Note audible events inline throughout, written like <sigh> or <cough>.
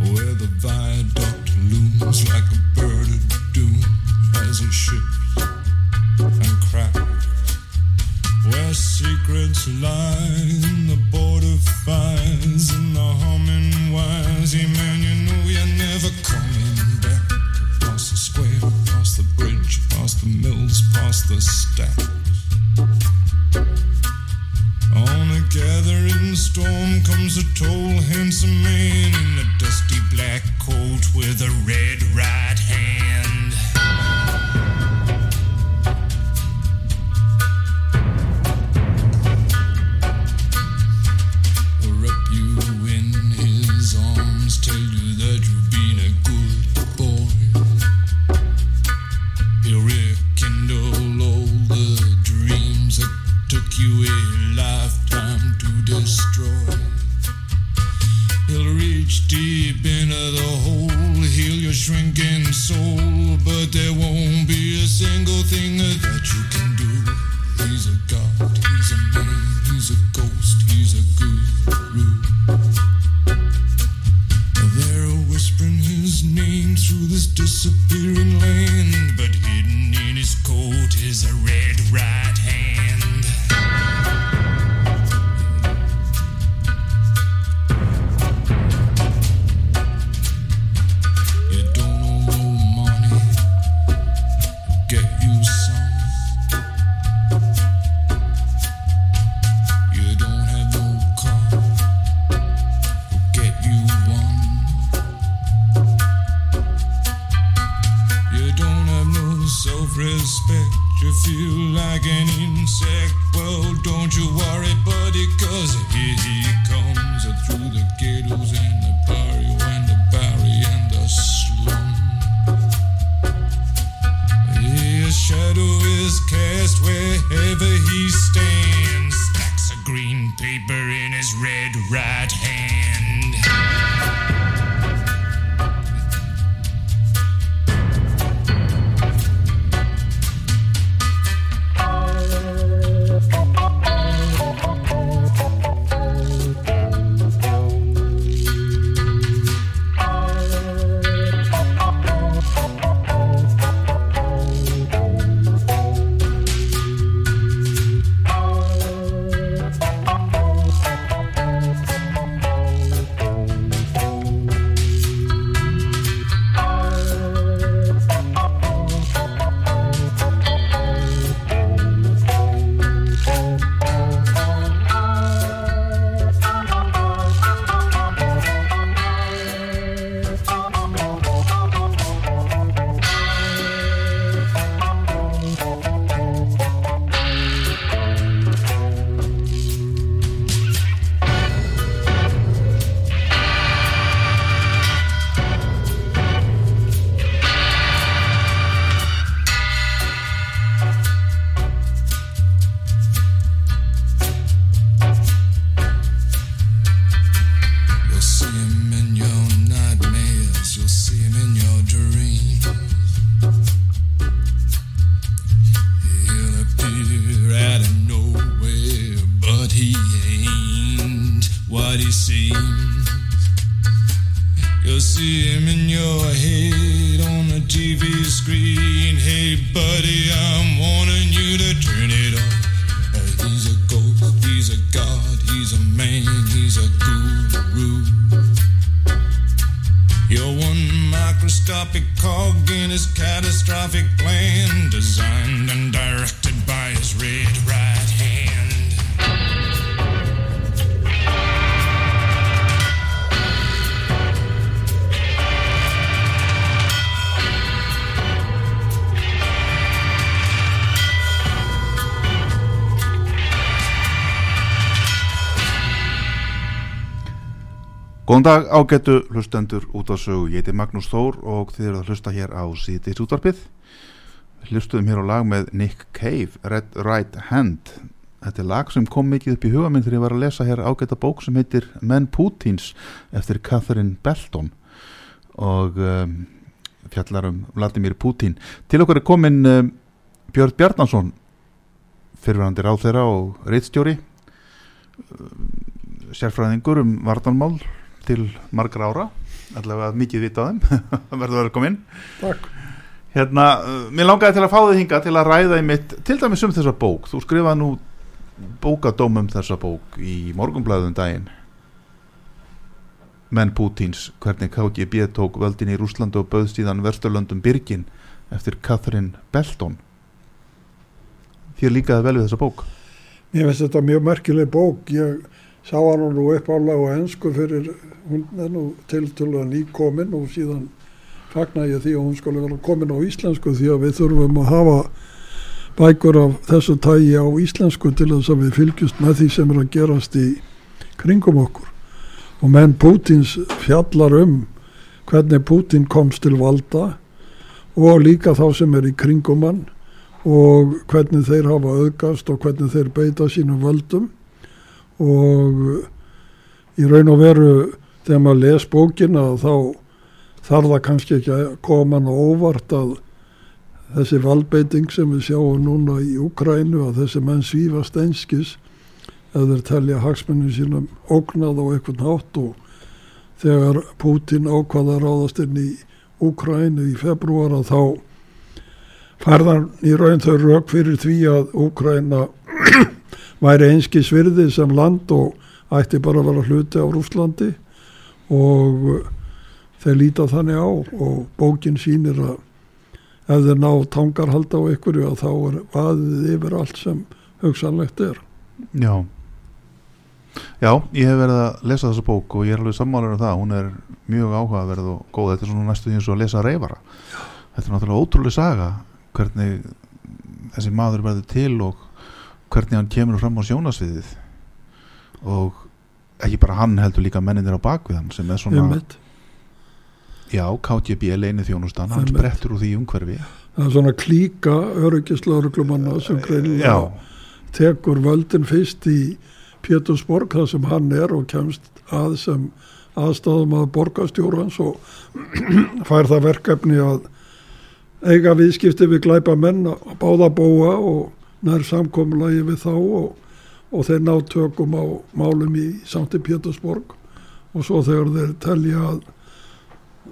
Where the viaduct looms like a bird of doom as it shifts and cracks. Where secrets lie in the border fires and the humming man, you know you're never coming back. Past the square, past the bridge, past the mills, past the stacks. On a gathering storm comes a tall, handsome man in a dusty black coat with a red right hand. Wrap you in his arms, tell you that you've deep into the hole, heal your shrinking soul, but there won't be a single thing that you can do. He's a god, he's a man, Góðan dag ágættu hlustendur út á sögu. Ég heiti Magnús Þór og þið eru að hlusta hér á síðdeis útvarpið. Hlustuðum hér á lag með Nick Cave, Red Right Hand. Þetta er lag sem kom mikið upp í huga minn þegar ég var að lesa hér ágætta bók sem heitir Men Putins eftir Catherine Belton og um, fjallar um Vladimir Putin. Til okkur er komin um, Björn Bjarnason, fyrirværandir á þeirra og reittstjóri, um, sérfræðingur um vartanmál til margra ára allavega mikið vita á þeim það <laughs> verður velkominn Takk. hérna, uh, mér langaði til að fá þig hinga til að ræða í mitt, til dæmis um þessa bók. Þú skrifaði nú bókadóm um þessa bók í morgunblæðum daginn. Menn Pútins hvernig KGB tók völdin í Rúslandu og bauð síðan Vesturlöndum Birgin eftir Catherine Belton. Þér líkaði vel við þessa bók? Mér finnst þetta mjög merkileg bók. Ég sá hann nú upp álega á ennsku fyrir, hún er nú tiltölulega nýkomin og síðan fagna ég því að hún skulle vera komin á íslensku því að við þurfum að hafa bækur af þessu tægi á íslensku til þess að við fylgjast með því sem er að gerast í kringum okkur. Og menn Pútins fjallar um hvernig Pútin komst til valda og líka þá sem er í kringum hann og hvernig þeir hafa auðgast og hvernig þeir beita sínum völdum og í raun og veru þegar maður les bókina þá þarf það kannski ekki að koma hann á óvart að þessi valdbeiting sem við sjáum núna í Ukrænu að þessi menn svífast einskis eða þeir telja hagsmennin sínum ógnað á eitthvað nátt og þegar Putin ákvaða ráðast inn í Ukrænu í februar að þá færðan í raun þau rauk fyrir því að Úkræna væri einski svirði sem land og ætti bara að vera hluti á Rúslandi og þeir líta þannig á og bókin sýnir að ef þeir ná tangarhalda á ykkur þá er vaðið yfir allt sem hugsanlegt er. Já. Já, ég hef verið að lesa þessa bók og ég er alveg sammálar um það, hún er mjög áhugaverð og góð, þetta er svona næstu eins og að lesa reyfara þetta er náttúrulega ótrúlega saga hvernig þessi maður verður til og hvernig hann kemur fram á sjónasviðið og ekki bara hann heldur líka menninir á bakvið hann sem er svona, Einmitt. já, KGB leini þjónustan, hann sprettur úr því umhverfi. Það er svona klíka öryggislauruglumanna sem greinilega Já, tekur völdin fyrst í Pétursborg þar sem hann er og kemst að sem aðstæðum að borgastjórans og <clears throat> fær það verkefni að eiga viðskipti við glæpa menn að báða búa og nær samkomulagi við þá og, og þeir ná tökum á málum í í Pétursborg og svo þegar þeir telja að,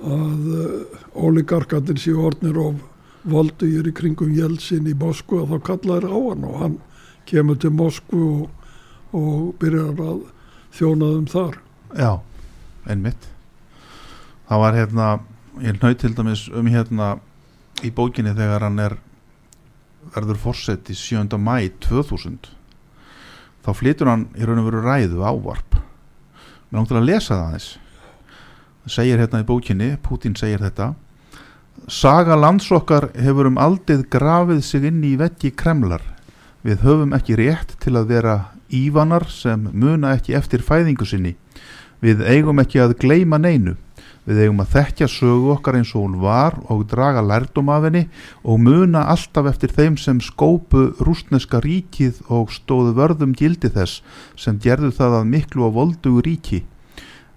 að uh, oligarkatir séu orðnir of voldugir í kringum Jelsin í Moskvu að þá kalla þeir á hann og hann kemur til Moskvu og, og byrjar að þjóna þeim þar. já, einmitt það var hérna ég naut til dæmis um hérna í bókinni þegar hann er verður fórsett í 7. mæ 2000 þá flytur hann í raun og veru ræðu ávarp. Mér langt til að lesa það aðeins. Það segir hérna í bókinni Putin segir þetta Saga landsokkar hefur um aldið grafið sig inn í veggi kremlar. Við höfum ekki rétt til að vera ívanar sem muna ekki eftir fæðingu sinni. Við eigum ekki að gleyma neinu Við eigum að þekkja sögu okkar eins og hún var og draga lærdum af henni og muna alltaf eftir þeim sem skópu rústneska ríkið og stóðu vörðum gildi þess sem gerðu það að miklu og voldugu ríki.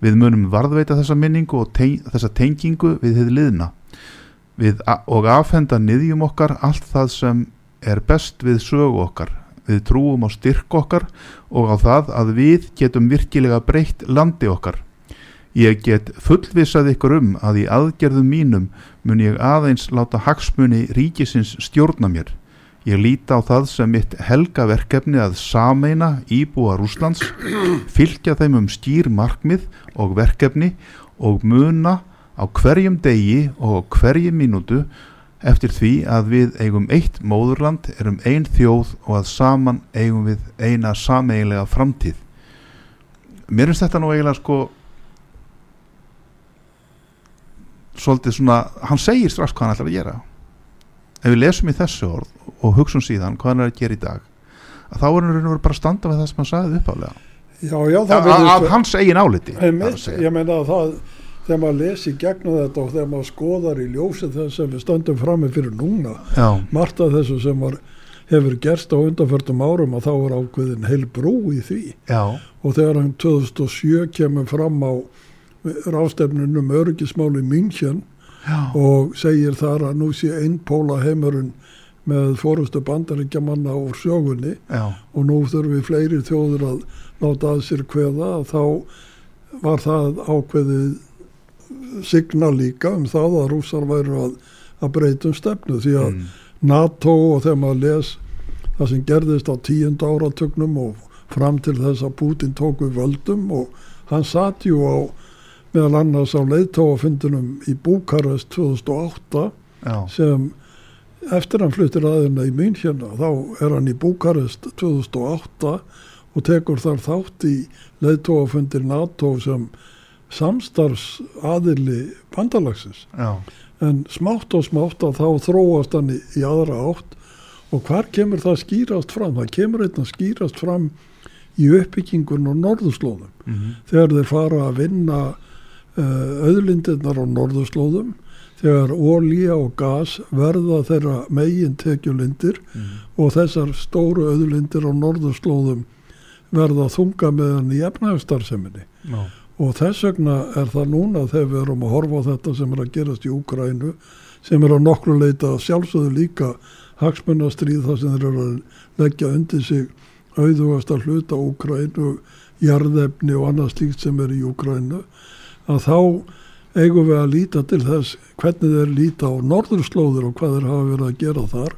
Við munum varðveita þessa minningu og teng þessa tengingu við þið liðna og afhenda niðjum okkar allt það sem er best við sögu okkar. Við trúum á styrk okkar og á það að við getum virkilega breytt landi okkar. Ég get fullvisað ykkur um að í aðgerðum mínum mun ég aðeins láta hagsmunni ríkisins stjórna mér. Ég líti á það sem mitt helgaverkefni að sameina íbúa Rúslands, <clears throat> fylgja þeim um skýr markmið og verkefni og muna á hverjum degi og hverjum mínútu eftir því að við eigum eitt móðurland, erum ein þjóð og að saman eigum við eina sameiginlega framtíð. Mér finnst þetta nú eiginlega sko svolítið svona, hann segir strax hvað hann ætlar að gera. Ef við lesum í þessu orð og hugsun síðan hvað hann er að gera í dag að þá er hann raun og veru bara að standa við það sem hann sagði uppálega Já, já, að, að hans eigin áliti að Einmitt, ég meina að það þegar maður lesi gegnum þetta og þegar maður skoðar í ljósið þess sem við stöndum frammi fyrir núna já, margt af þessu sem var, hefur gerst á undanförtum árum að þá er ákveðin heil brú í því. Já, og þegar hann 2007 kemur fram á rástefnunum öryggismáli München já, og segir þar að nú sé einpóla heimurinn með fórustu bandaríkjamanna úr sjógunni já, og nú þurfum við fleiri þjóður að láta að sér kveða. Þá var það ákveðið signa líka um það að rússar væru að, að breytum stefnu því að mm, NATO og þegar maður les það sem gerðist á tíund áratögnum og fram til þess að Putin tók við völdum og hann satt jú á meðal annars á leiðtóafundunum í Búkarest 2008 já, sem eftir hann fluttir aðeina í München þá er hann í Búkarest 2008 og tekur þar þátt í leiðtóafundir NATO sem samstarfs aðili bandalagsins. Já, en smátt og smátt að þá þróast hann í, í aðra átt og hvar kemur það skýrast fram? Það kemur einnig skýrast fram í uppbyggingun og norðurslóðum. Mhm, þegar þeir fara að vinna auðlindirnar á norðurslóðum þegar ólíja og gas verða þeirra megin tekjulindir mhm, og þessar stóru auðlindir á norðurslóðum verða þunga meðan í efnæðstarseminni já, og þess vegna er það núna þegar við erum að horfa á þetta sem er að gerast í Úkrænu sem er að nokkru leita sjálfsögðu líka hagsmunastríð þar sem þeir eru að leggja undir sig auðvugast að hluta Úkrænu, jarðefni og annað slíkt sem er í Úkrænu að þá eigum við að líta til þess hvernig þeir líta á norðurslóður og hvað þeir hafa verið að gera þar.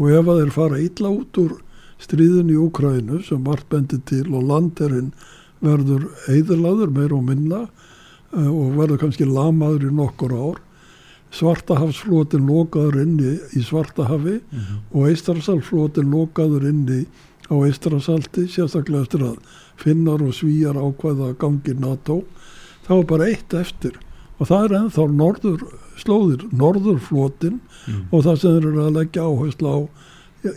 Og ef að þeir fara illa út úr stríðin í Úkrænu sem vart bendi til og landerinn verður eðurlaður meir og minna uh, og verður kannski lamaður í nokkur ár svartahafsflótin lokaður inni í svartahafi mhm, og eistrasalflótin lokaður inni á eistrasalti sérstaklega eftir að finnar og svíjar ákvæða gangi NATO þá er bara eitt eftir. Og það er ennþá norður slóðir, norðurflótin mhm, og það sem þeir eru að leggja áherslu á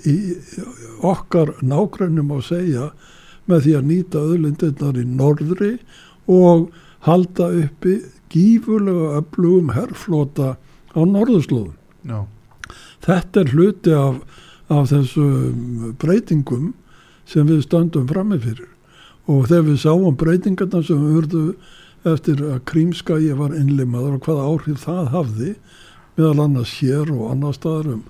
í, okkar nágrænum að segja með því að nýta öðlindirnar í norðri og halda uppi gífurlega öflugum herrflota á norðurslóðum. já, Þetta er hluti af, af þessum breytingum sem við stöndum frammi fyrir. Og þegar við sáum breytingarna sem við hörðu eftir að krímskægi var innlimaður og hvaða áhrif það hafði meðal annars hér og annar staðar um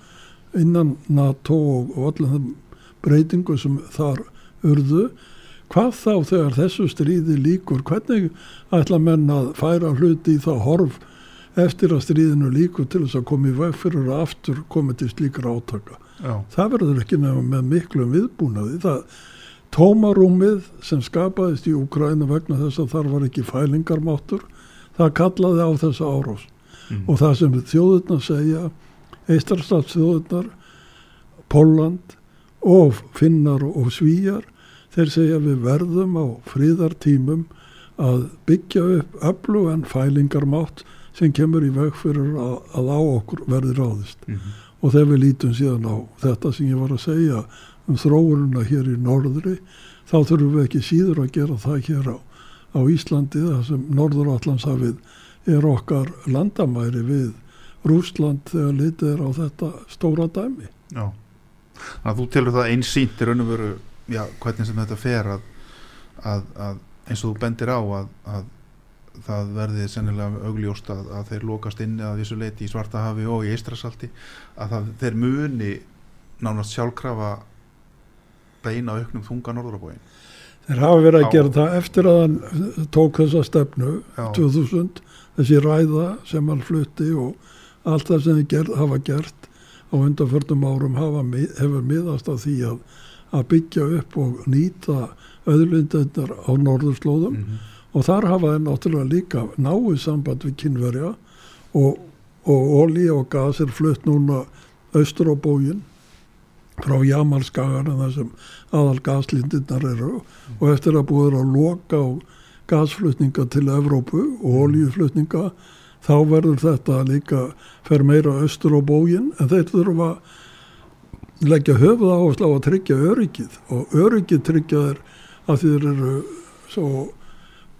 innan NATO og, og allir breytingu sem þar urðu. Hvað þá þegar þessu stríði líkur hvernig ætla menn að færa hluti í það horf eftir að stríðinu líkur til þess að koma í veg fyrir að aftur komið til slíkra átaka? Já, það verður ekki nefn með miklum viðbúnaði. Það tómarúmið sem skapaðist í Úkræna vegna þess að þar var ekki fælingarmáttur það kallaði á þessa árás. Mhm, og það sem þjóðurnar segja eistarstatsþjóðurnar Póland og finnar og svíjar þeir segja við verðum á fríðartímum að byggja upp öflug en fælingarmátt sem kemur í veg fyrir að, að á okkur verði ráðist. Mhm, og þegar við lítum síðan á þetta sem ég var að segja um þróununa hér í norðri þá þurfum við ekki síður að gera það hér á, á Íslandi þar sem Norðurallandshafið er okkar landamæri við Rúsland þegar litið er á þetta stóra dæmi. já þannig að þú telur það einsýnt í raun og veru já, hvernig sem þetta fer að, að, að eins og þú bendir á að, að það verði sennilega augljóst að, að þeir lokast inni að vissu leiti í Svartahafi og í Eistrasalti að það, þeir muni nánast sjálfkrafa beina auknum þunga norðurabóin Þeir hafa verið að Já. gera það eftir að hann tók þessa stefnu Já. 2000, þessi ræða sem hann flutti og allt það sem ger, hafa gert á undanförnum árum hafa, hefur miðast að því að, að byggja upp og nýta auðlindendar á norðurslóðum -hmm. og þar hafa þeir náttúrulega líka náið samband við kynverja og, og olí og gas er flutt núna austur á bógin frá Jamalskagan en það sem aðal gaslindirnar eru. Og eftir að búið er að loka á gasflutninga til Evrópu og oljuflutninga þá verður þetta líka fer meira austur á bógin en þeir þurfa að leggja höfuð áherslu á að tryggja öryggið. Og öryggið tryggja þeir að þeir eru svo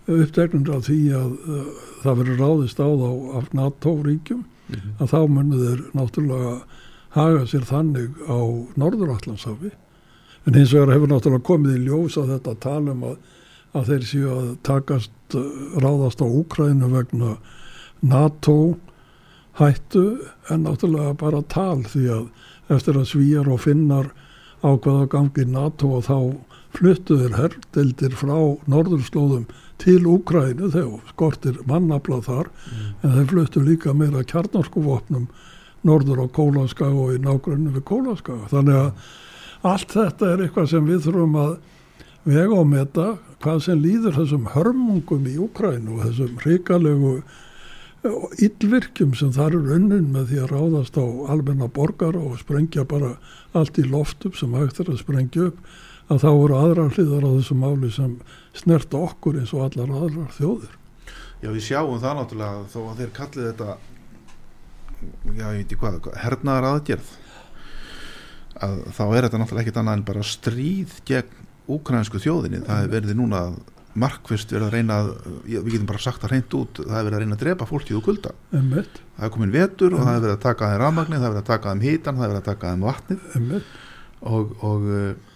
uppteknur af því að uh, það verður ráðist á þá af NATO-ríkjum. Að þá munu þeir náttúrulega haga sér þannig á Norðurallansafi en hins vegar hefur náttúrulega komið í ljós að þetta talum að, að þeir séu að takast uh, ráðast á Úkrænu vegna NATO hættu en náttúrulega bara tal því að eftir að svíjar og finnar ákvaða gangi NATO og þá fluttuður herdeldir frá norðurslóðum til Úkrænu þegar skortir mannafla þar. En þeir fluttu líka meira kjarnarskuvopnum norður á Kólaskaga og í nágrunni við Kólaskaga þannig að allt þetta er eitthvað sem við þurfum að vega og meta hvað sem líður þessum hörmungum í Úkrænu og þessum hrikalegu yllvirkjum sem þar eru unnin með því að ráðast á almenna borgar og sprengja bara allt í loft upp sem hægt er að sprengja upp að þá voru aðrar hliðar á þessu máli sem snerta okkur eins og allar aðrar þjóðir. Já, við sjáum það náttúrulega þó að þeir kallið þetta já, ég veit ekki hvað, hernaðar aðgerð að þá er þetta náttúrulega ekkit annað en bara stríð gegn úkransku þjóðinni, það er verið núna markvist verið að reyna við getum bara sagt það reynd út, það er verið að reyna að drepa fólkið úr kulda, Emmett, það er komin vetur og það er verið að taka þeim rafmagnið, það er verið að taka þeim hítan það er verið að taka þeim vatnið. Emmett, og, og uh,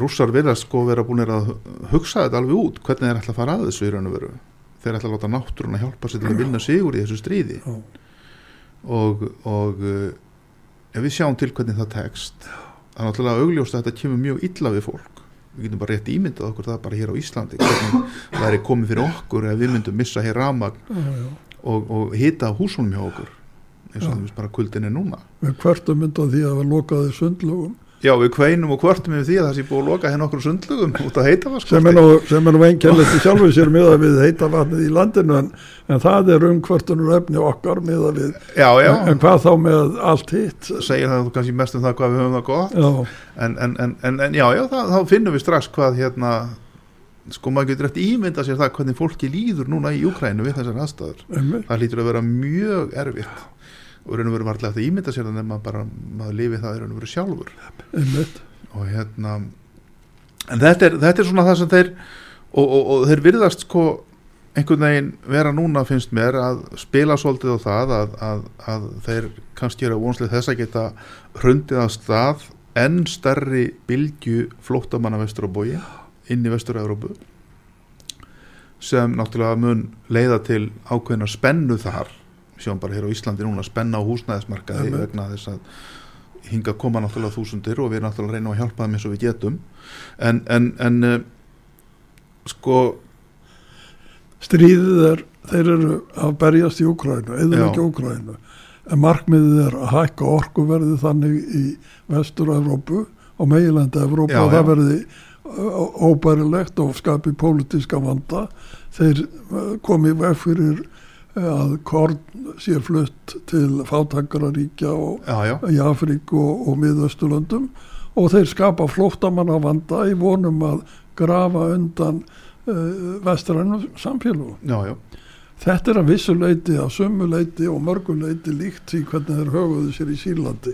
rússar verðast sko vera búin að hugsa þetta alveg út hvernig þeir ætla að fara að þessu í raun og veru. Þeir ætla að láta náttúrun að hjálpa sér til að vinna sigur í þessu stríði. Já, og, og uh, ef við sjáum til hvernig það tekst það er náttúrulega augljóst að þetta kemur mjög illa við fólk. Við getum bara rétt ímyndað okkur það bara hér á Íslandi hvernig það er komið fyrir okkur ef við myndum missa hér já. og, og hita húsunum hjá okkur eins og það bara kuldin er núna. Við hvertum mynda því að við lokaði sundlugum Já, við kveinum og kvörtum yfir því að það sé búið að loka hérna okkur sundlugum út að heita var sem er nú, er nú einkennlegt í sjálfu sér miða við heita vatnið í landinu en, en það er umkvörtunur efni okkar miða við, Já, já, en, en hvað þá með allt hitt? Segir það kannski mest um það hvað við höfum það gott. Já, en, en, en, en, en já, já, það, þá finnum við strax hvað hérna sko maður getur eftir ímynda sér það hvernig fólki líður núna í Úkrænu við þessar aðstæður. Það lítur að vera mjög erfitt og raun og veru varlega eftir ímynda sér það nema bara maður lifi það raun og veru sjálfur. Og hérna en þetta er, þetta er svona það sem þeir og, og, og þeir virðast sko einhvern veginn vera núna finnst mér að spila svolítið á það að, að, að þeir kannski eru að vonslið þess að geta hrundið að stað enn stærri bylgju flóttamanna vestur á bói inn í vestur Európu sem náttúrulega mun leiða til ákveðna spennu þar sjáum bara hér á Íslandi núna spenna á húsnæðismarkaði Einmitt. vegna þess að hinga koma náttúrulega þúsundir og við náttúrulega reynum að hjálpa þeim eins og við getum. En, en, en uh, sko stríðið er, þeir eru að berjast í Úkrænu, eða ekki Úkrænu en markmiðið er að hækka orkuverði þannig í vestur-Evrópu og Já, og það verði ó- óbærilegt og skapi pólitíska vanda. Þeir uh, komi veg fyrir að korn sé flutt til já, í Afríku og, og miðausturlöndum og þeir skapa flóttamanna vanda í vonum að grafa undan uh, vestrænum samfélagum. já, já, Þetta er að vissu leiti, að sömu leiti og mörgu leiti líkt því hvernig þeir höfuðu sér í Sýrlandi.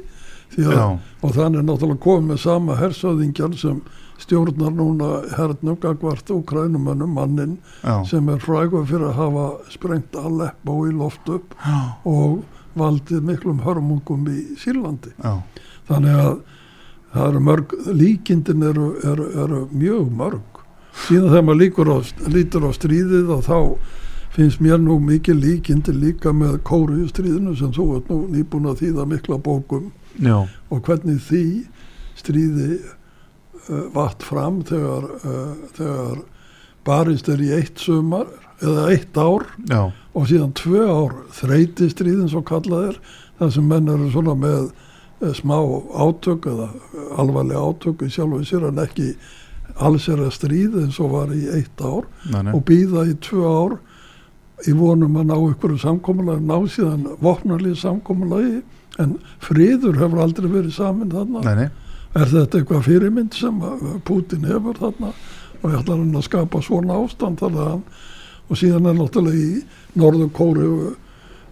Því að, og þannig er náttúrulega komið með sama hersöðingjar sem stjórnar núna hernum gagvart Ukrænumönnum mannin já, sem er frægur fyrir að hafa sprengt Aleppo í loft upp já, og valdið miklum hörmungum í Sýrlandi. já, Þannig að það eru mörg, líkindin eru, eru, eru mjög mörg. Síðan þegar maður líkur á, lítur á stríðið og þá finnst mér nú mikið líkindi líka með kóriðu stríðinu sem þú ert nú nýbúin að þýða mikla bókum já, og hvernig því stríði uh, vatt fram þegar, uh, þegar barist er í eitt sumar eða eitt ár já, og síðan tvö ár þreyti stríðin svo kallað er þar sem menn eru svona með eh, smá átök eða alvarlega átök í sjálfu sér en ekki alls er að stríð eins og var í eitt ár nei, nei, og býða í tvö ár í vonum að ná ykkur samkomulega ná síðan vopnarlið samkomulagi en friður hefur aldrei verið nei, nei, er þetta eitthvað fyrirmynd sem Putin hefur þarna og ég ætla hann að skapa svona ástand þannig að hann og síðan er náttúrulega í norðu kóru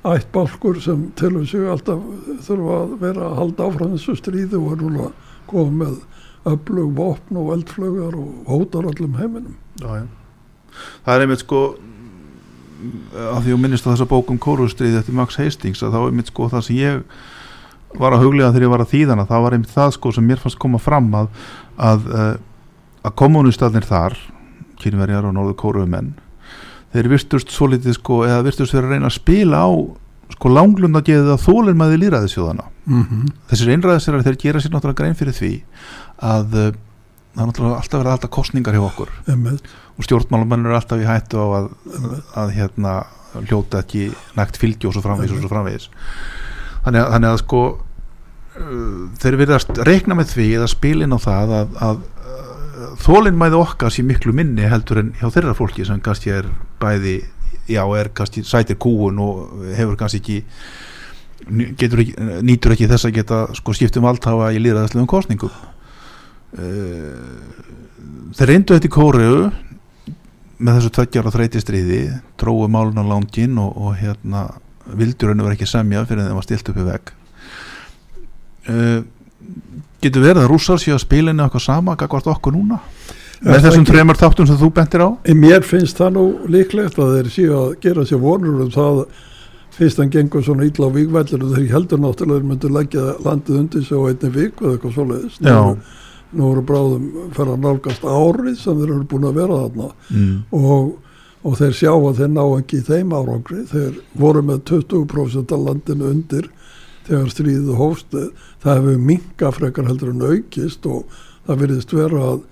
ættbálkur sem telur sig alltaf þurfa að vera að halda áfram þessu stríði og er núna komið með öflug vopn og eldflugar og hótar öllum heiminum já, já. það er einmitt sko að því að minnist á þessa bókum kórustrið eftir Max Hastings að þá er einmitt sko það sem ég var að huglega þegar ég var að þýðana það var einmitt það sko sem mér fannst koma fram að að, eh, að kommunistarnir þar kynverjar og norður kóruumenn þeir virtust svo litið sko eða virtust vera að reyna að spila á sko langlunda geðið að þólinn maður líraðisjóðana mm -hmm. þessir einræðisir þeir gera sér náttúrulega grein fyrir því að uh, það er náttúrulega alltaf verið alltaf kostningar hjá okkur. Og stjórnmálumennir eru alltaf í hættu á að, að, að hérna hljóta ekki nægt fylgi og svo framvegis og svo framvegis þannig að, þannig að sko uh, þeir verið að reikna með því eða spilin á það að, að þólinnmæði okkar sé miklu minni heldur en hjá þeirra fólki sem kannski er bæði já, er kannski sætir kúun og hefur kannski ekki getur ekki, nýtur ekki þess að geta sko skiptum valdhafa í líðræðslegum kostningum þeir reyndu þetta í kóriðu með þessu tveggjar og þreyti stríði tróðu málun á langin og, og hérna vildur henni verið ekki semja fyrir að stilt upp í vegg. Uh, getur verið að rússar séu að spilinu eitthvað sama gagvart okkur núna? Með þessum tremur þáttum sem þú bentir á? Mér finnst það nú líklegt að þeir séu að gera sér vonur um það fyrst hann gengur svona ítla á vikvællir og þeir heldur náttúrulega þeir myndu leggja landið undir sig á einni vik eða eitthvað svoleiðis. Nú, nú eru bráðum fyrir að nálgast árið sem þeir eru búin að vera þarna. Mm. og, og þeir sjá að þeir ná ekki þeim árangri. Þeir voru með 20% af landinu undir þegar stríðið hófst. Það hefur minga frekar heldur en aukist og það virðist vera að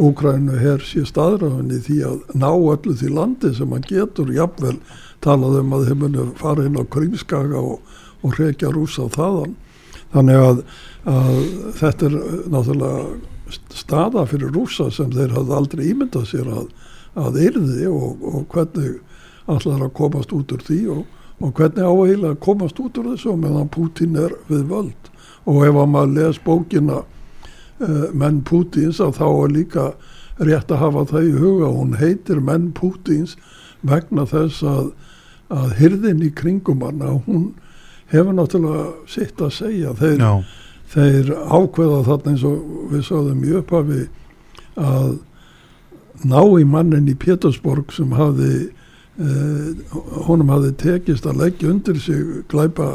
Úkrænu hér sé staðræðinni því að ná öllu því landi sem hann getur. Jafnvel talað um að þeir muni fara inn á Krímskaga og, og reykja rúsa á þaðan. Þannig að, að þetta er náttúrulega staða fyrir rúsa sem þeir hafði aldrei ímyndað sér að, að yrði og, og hvernig allar að komast út úr því og, og hvernig áhegilega að komast út úr þessu meðan Putin er við völd. Og ef að maður les bókina uh, menn Putins að þá er líka rétt að hafa það í huga hún heitir menn Putins vegna þess að, að hyrðin í kringum hann að hún hefur náttúrulega sitt að segja. Þeir, þeir ákveða þarna eins og við sáðum í upphafi að ná í mannin í Pétursborg sem hafði eh, honum hafði tekist að leggja undir sig glæpa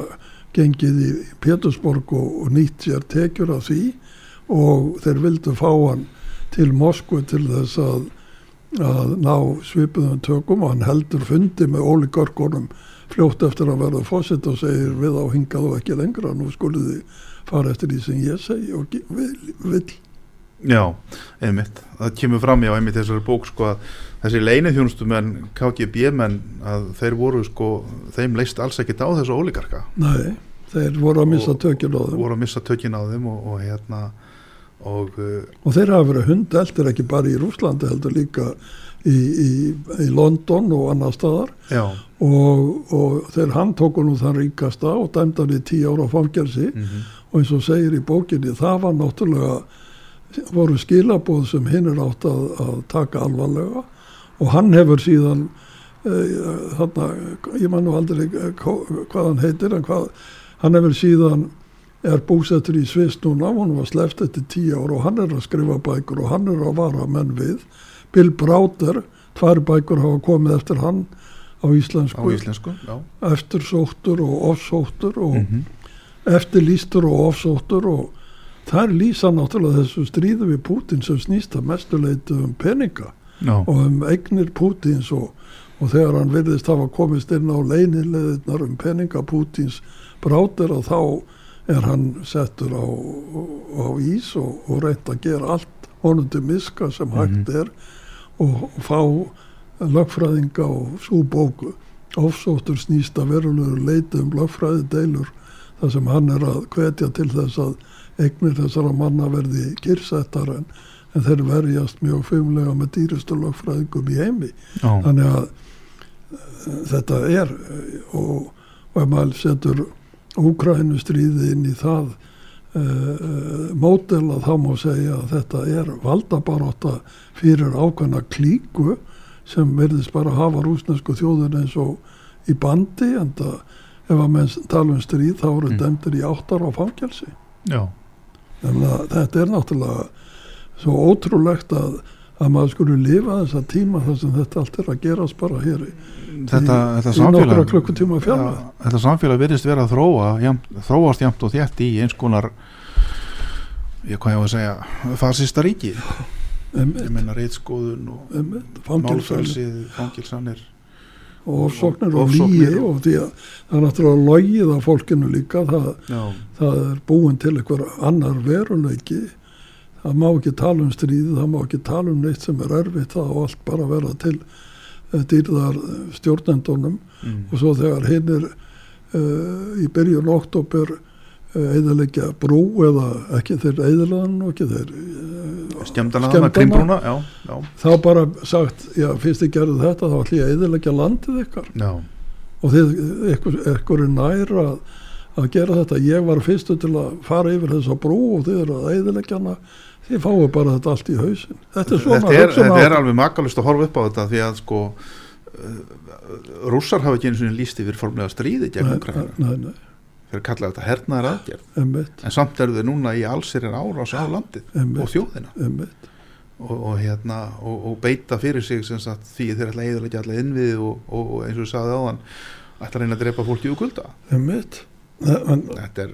gengið í Pétursborg og, og nýtt sér tekjur af því og þeir vildu fá hann til Moskvu til þess að, að ná svipuðum tökum og hann heldur fundi með ólíkörgónum fljótt eftir að verða fósitt og segir við á hingað og ekki lengra nú skulið þið fara eftir því sem ég segi og vil, vil. Já, einmitt. Það kemur fram í á einmitt þessari bók sko að þessi leinið þjónustum en KGB menn að þeir voru sko þeim leist alls ekkit á þessu ólíkarka Nei, þeir voru að missa tökinn á þeim. voru að missa tökinn á þeim og, og hérna og, uh, og þeir hafa verið hundeltir ekki bara í Rúslandi heldur líka í, í, í London og annar staðar. Og, og þeir handtóku nú þann ríkasta og dæmdan í tíu ára fangelsi. Mm -hmm. og eins og segir í bókinni það var náttúrulega voru skilabóð sem hinn er átt að, að taka alvarlega og hann hefur síðan uh, þarna, ég man nú aldrei hvað hann heitir hvað, hann hefur síðan er búsettur í Svist núna, hann var sleft eftir tíu ár og hann er að skrifa bækur og hann er að vara menn við. Bill Browder, tvær bækur hafa komið eftir hann á íslensku, á íslensku eftirsóttur og ofsóttur og mm -hmm. eftirlýstur og ofsóttur og þær lýsa náttúrulega þessu stríðu við Putin sem snýst að mestuleitu um peninga no. og um eignir Putins og, og þegar hann virðist hafa komist inn á leinileðinar um peninga Putins Browder og þá er hann settur á, á ís og, og reynd að gera allt honum til miska sem hægt mm -hmm. er og fá lögfræðinga og svo bóku ofsóttur snýst að verulegur leiti um lögfræði deilur þar sem hann er að hvetja til þess að eignir þessara manna verði kyrsettar en, en þeir verjast mjög fumlega með dýrustu lögfræðingum í heimi Ó. þannig að uh, þetta er og, og ef maður setur Úkrænustríði inn í það uh, mótel að þá má segja að þetta er valdabaróta fyrir ákvæmna klíku sem verðist bara að hafa rúsnesku þjóðin eins og í bandi en það ef að menn tala um stríð þá eru mm. demtir í áttar á fangelsi Já þannig að þetta er náttúrulega svo ótrúlegt að, að maður skulle lifa þessa tíma þar sem þetta allt er að gerast bara hér í, þetta, í, þetta í nokkra klukkutíma fjalla Já, þetta samfélag virðist vera að þróa jafnt, þróast jæmt og þétt í eins konar ég hvað ég á að segja fasista ríki. Ég meina reitskoðun og málfrelsið, fangilsanir og ofsóknir og líi og- því að það er náttúrulega logið af fólkinu líka það, það er búin til einhver annar veruleiki. Það má ekki tala um stríði það má ekki tala um neitt sem er erfitt það á allt bara vera til uh, dýrðar stjórnendunum. Mm. og svo þegar hinn er uh, í byrjun oktober eðalegja brú eða ekki þeir eðalaðan og ekki þeir já, já, þá bara sagt, já fyrst þið gerðu þetta þá ætlum ég að eðalegja landið ykkar. Já, og þið, ykkur, ykkur er nær að, að gera þetta. Ég var fyrstu til að fara yfir þessa brú og þið eru að eðalegja hana. Þið fáu bara þetta allt í hausin þetta er svona þetta, er, þetta er alveg makalust að horfa upp á þetta því að sko uh, rússar hafa ekki eins og líst yfir formlega stríði gegn Ukraina nei, nei, þeir kalla þetta hernaðar aðgerð en samt eru þau núna í allsýrin árás á landið og þjóðina. Og, og, hérna, og, og beita fyrir sig sem sagt, því þeir ætla að eðalegja alla innvið og, og, og eins og við sagði áðan ætla að reyna að drepa fólki úr kulda. Emmitt en þetta er,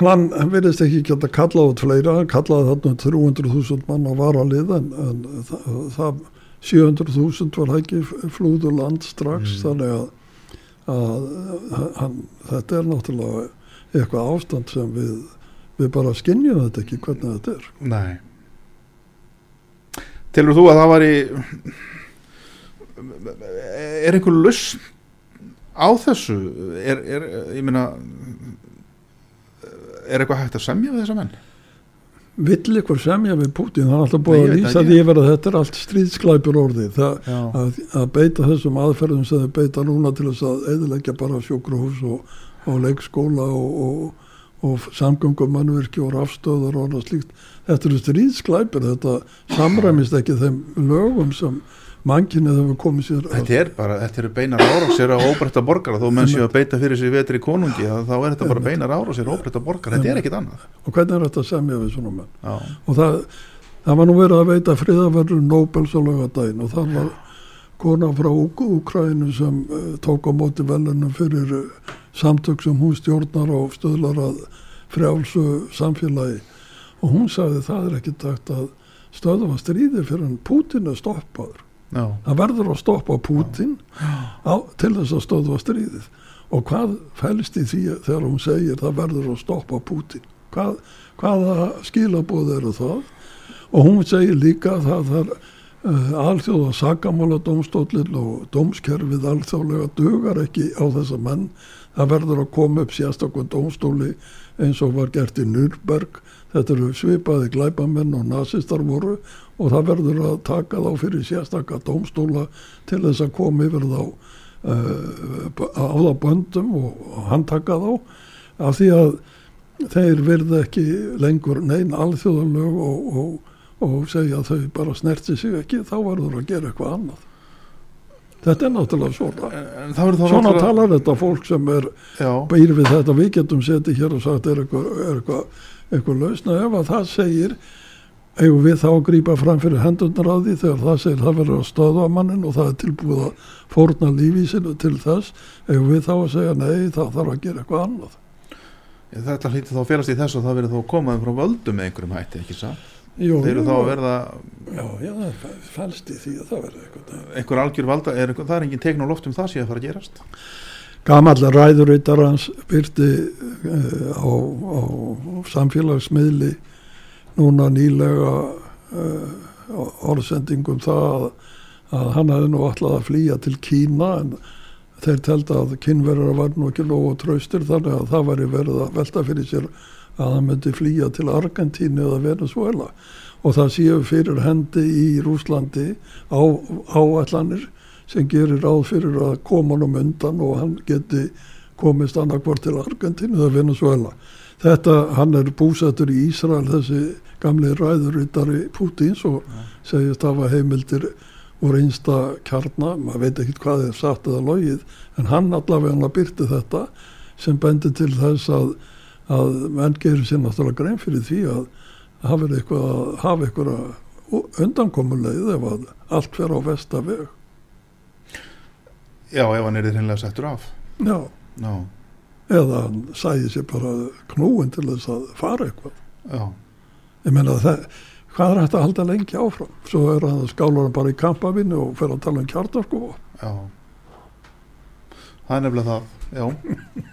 hann, virðist ekki geta kallað út fleira, hann kallaði þarna 300.000 mann á varalið en, en það, það 700.000 var ekki flúðu land strax Mm. þannig að, að hann, þetta er náttúrulega eitthvað ástand sem við, við bara skinnjum þetta ekki hvernig þetta er. Nei. Telur þú að það var í er einhver lust á þessu? Er, er ég meina er eitthvað hægt að semja við þessa menn? Vill ykkur semja við Putin hann er alltaf búið að lýsa því að þetta er allt stríðsklæpur orði það, að, að beita þessum aðferðum sem þau beita núna til þess að eðilegja bara sjúkrahús og, og leikskóla og, og, og samgöngumannverki og rafstöðar og annað slíkt. Þetta eru stríðsklæpur, þetta samræmist ekki þeim lögum sem mannkinnið hefur komið sér að þetta er bara, þetta eru beinar árásir á óbreytta borgara, þó menn séu að beita fyrir sig vetri konungi, þá er þetta bara beinar árásir á óbreytta borgara, þetta er ekkit annað. Og hvernig er þetta að semja við svona menn? Já, og það, það var nú verið að veita friðaverður Nobels á lögadaginn og það var kona frá Úk Úkrænu sem uh, tók á móti velunum fyrir uh, samtök sem hún stjórnar og stöðlar að frjálsu samfélagi. Og hún sagði það er ekki takt að stöðva stríði fyrir en Putin er stoppaður já, það verður að stoppa Putin á, til þess að stöðva stríðið. Og hvað fælst í því þegar hún segir það verður að stoppa Putin hvað, hvaða skilabóð eru það? Og hún segir líka að það þarf uh, alþjóða sakamála domstóllin og domskerfið alþjóðlega dugar ekki á þessa menn. Það verður að koma upp sérstakon domstóli eins og var gert í Nürnberg. Þetta eru svipaði glæpamenn og nazistar voru og það verður að taka þá fyrir sérstakka domstóla til þess að koma yfir þá uh, á þá böndum og handtaka þá. Af því að þeir verða ekki lengur neinn alþjóðalög og, og, og segja að þau bara snerti sig ekki þá verður að gera eitthvað annað. Þetta er náttúrulega svona. En það þá svona náttúrulega- talar þetta fólk sem er býr við þetta, við getum setið hér og sagt er eitthvað, eitthvað, eitthvað lausna ef að það segir eigum við þá að grípa fram fyrir hendurnar á því þegar það segir það verður að stöða mannin og það er tilbúið að fórna lífísinu til þess? Eigum við þá að segja nei það þarf að gera eitthvað annað? Þetta hlýtti þá félast í þess að það verður þá komaði frá völdum með einhverjum hætti, ekki satt? Jú, Þeir eru þá að verða já, já, það fælst í því að það verður eitthvað einhver algjör valda, er, það er engin tegn á loft um það sé að fara að gerast. Gamall ræðurittar hans byrti uh, á, á samfélagsmiðli núna nýlega uh, orðsendingum það að, hann hefði nú alltaf að flýja til Kína en þeir telda að kynverðar var nú ekki nógu traustir þannig að það væri verið að velta fyrir sér að hann myndi flýja til Argentínu eða Venezuela og það séu fyrir hendi í Rúslandi á áallanir sem gerir ráð fyrir að koma honum undan og hann geti komist annarkvort til Argentínu eða Venezuela. Þetta, hann er búsettur í Ísrael þessi gamli ræðurittari Pútins og segist hafa heimildir úr einsta kjarna, maður veit ekki hvað er satt eða logið, en hann allavega hann að byrti þetta sem bendi til þess að, að menn gerir sér náttúrulega grein fyrir því að hafa eitthvað, eitthvað undankomuleið ef að allt fer á vestaveg já, ef hann er þið settur af. Já, já, eða hann sæði sér bara knúin til þess að fara eitthvað. Já, ég meina það hvað er hægt að halda lengi áfram? Svo er hann skálar hann bara í kampavinnu og fer að tala um kjartarku já. Það er nefnilega það já,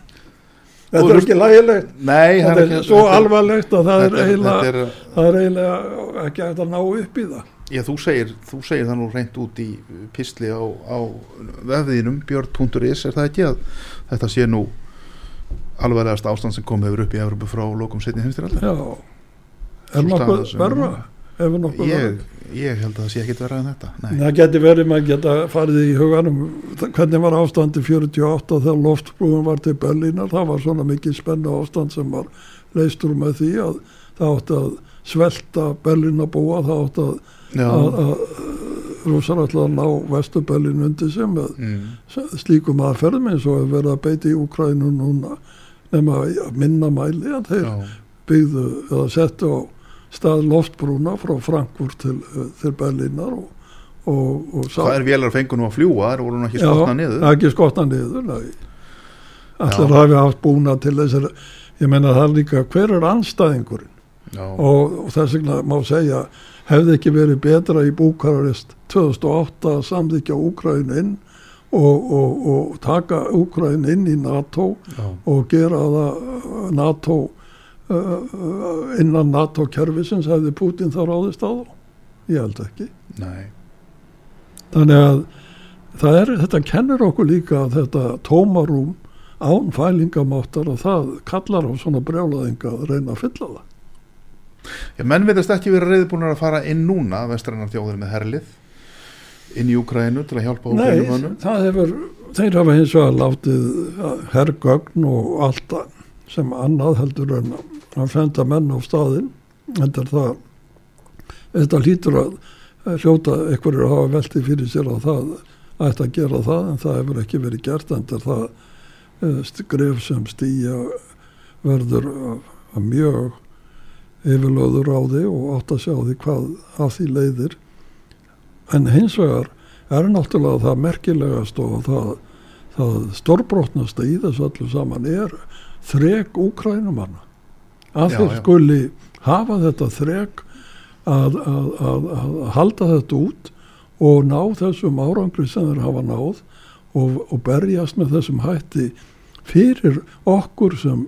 <laughs> þetta Þú er ekki lægilegt. Nei, það þetta er svo þetta alvarlegt að það er þetta eiginlega þetta er, það er eiginlega ekki að ná upp í það. Já, þú segir, þú segir það nú reynd út í pistli á, á vefðinum björn.is, er það ekki að þetta sé nú alvarlegast ástand sem kom hefur upp í Evropu frá lokum setni heimstyralda? já, er nokkuð verra? Ég, ég held að það sé ekkit verra en þetta Nei, það geti verið maður geta farið í huganum hvernig var ástandi 48 þegar loftbrúin var til Berlínar? Það var svona mikið spennu ástand sem var leistur með því að það átti að svelta Berlínabúa það átti að, að, að rúsar ætla að ná vestu Berlín undir sem mm, slíkum aðferðum eins og hefur verið að beita í Úkrænu núna nema minna mæli að þeir já, byggðu eða settu á stað loftbrúna frá Frankfurt til, eh, til Berlínar og, og, og sá, hvað er vélar fengur nú að fljúa, það voru ekki skotna niður. það ekki skotna niður allir hafi haft búna til þessar ég menna það er líka hver er anstæðingurinn og, og þess vegna má segja hefði ekki verið betra í Búkarest 2008 að samþykja Úkræn inn og, og, og taka Úkræn inn í NATO já, og gera það uh, NATO uh, innan NATO kerfisins hefði Putin þá ráðist á þá? Ég held ekki. Nei. Þannig að það er, þetta kennir okkur líka að þetta tómarúm án fælingamáttar og það kallar á svona brjálaðinga að reyna að fylla það. Já, menn veitast ekki verið reyðbúinir að fara inn núna vestrannar þjóðir með herlið inn í Úkrænu til að hjálpa Nei, það hefur þeir hafa hins vegar látið herrgögn og allt sem annað heldur en að senda menn á staðinn. En það þetta hlýtur að hljóta einhverjur að hafa veltið fyrir sér að það ætti að gera það en það hefur ekki verið gert en það eh, skref sem stýja verður að, að mjög yfirlöður á því og átt að sjá því hvað af því leiðir en hins vegar er náttúrulega það merkilegast og það, það stórbrotnasta í þessu öllu saman er þrek úkrænumanna að þeir skuli hafa þetta þrek að, að, að, að halda þetta út og ná þessum árangri sem þeir hafa náð og, og berjast með þessum hætti fyrir okkur sem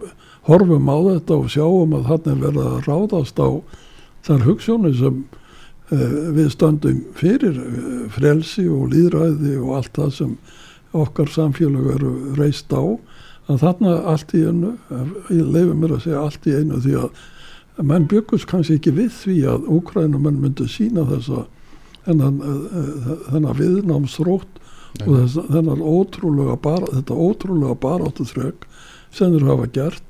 horfum á þetta og sjáum að þannig verða að ráðast á þar hugssjónu sem við stöndum fyrir uh, frelsi og líðræði og allt það sem okkar samfélag eru reist á. Að þarna allt í einu ég leifi mér að segja allt í einu því að menn byggust kannski ekki við því að úkrænumenn myndu sína þessa þennan, viðnámsrótt og þess, þennan ótrúlega bara, þetta ótrúlega baráttu þrögg sem þeir hafa gert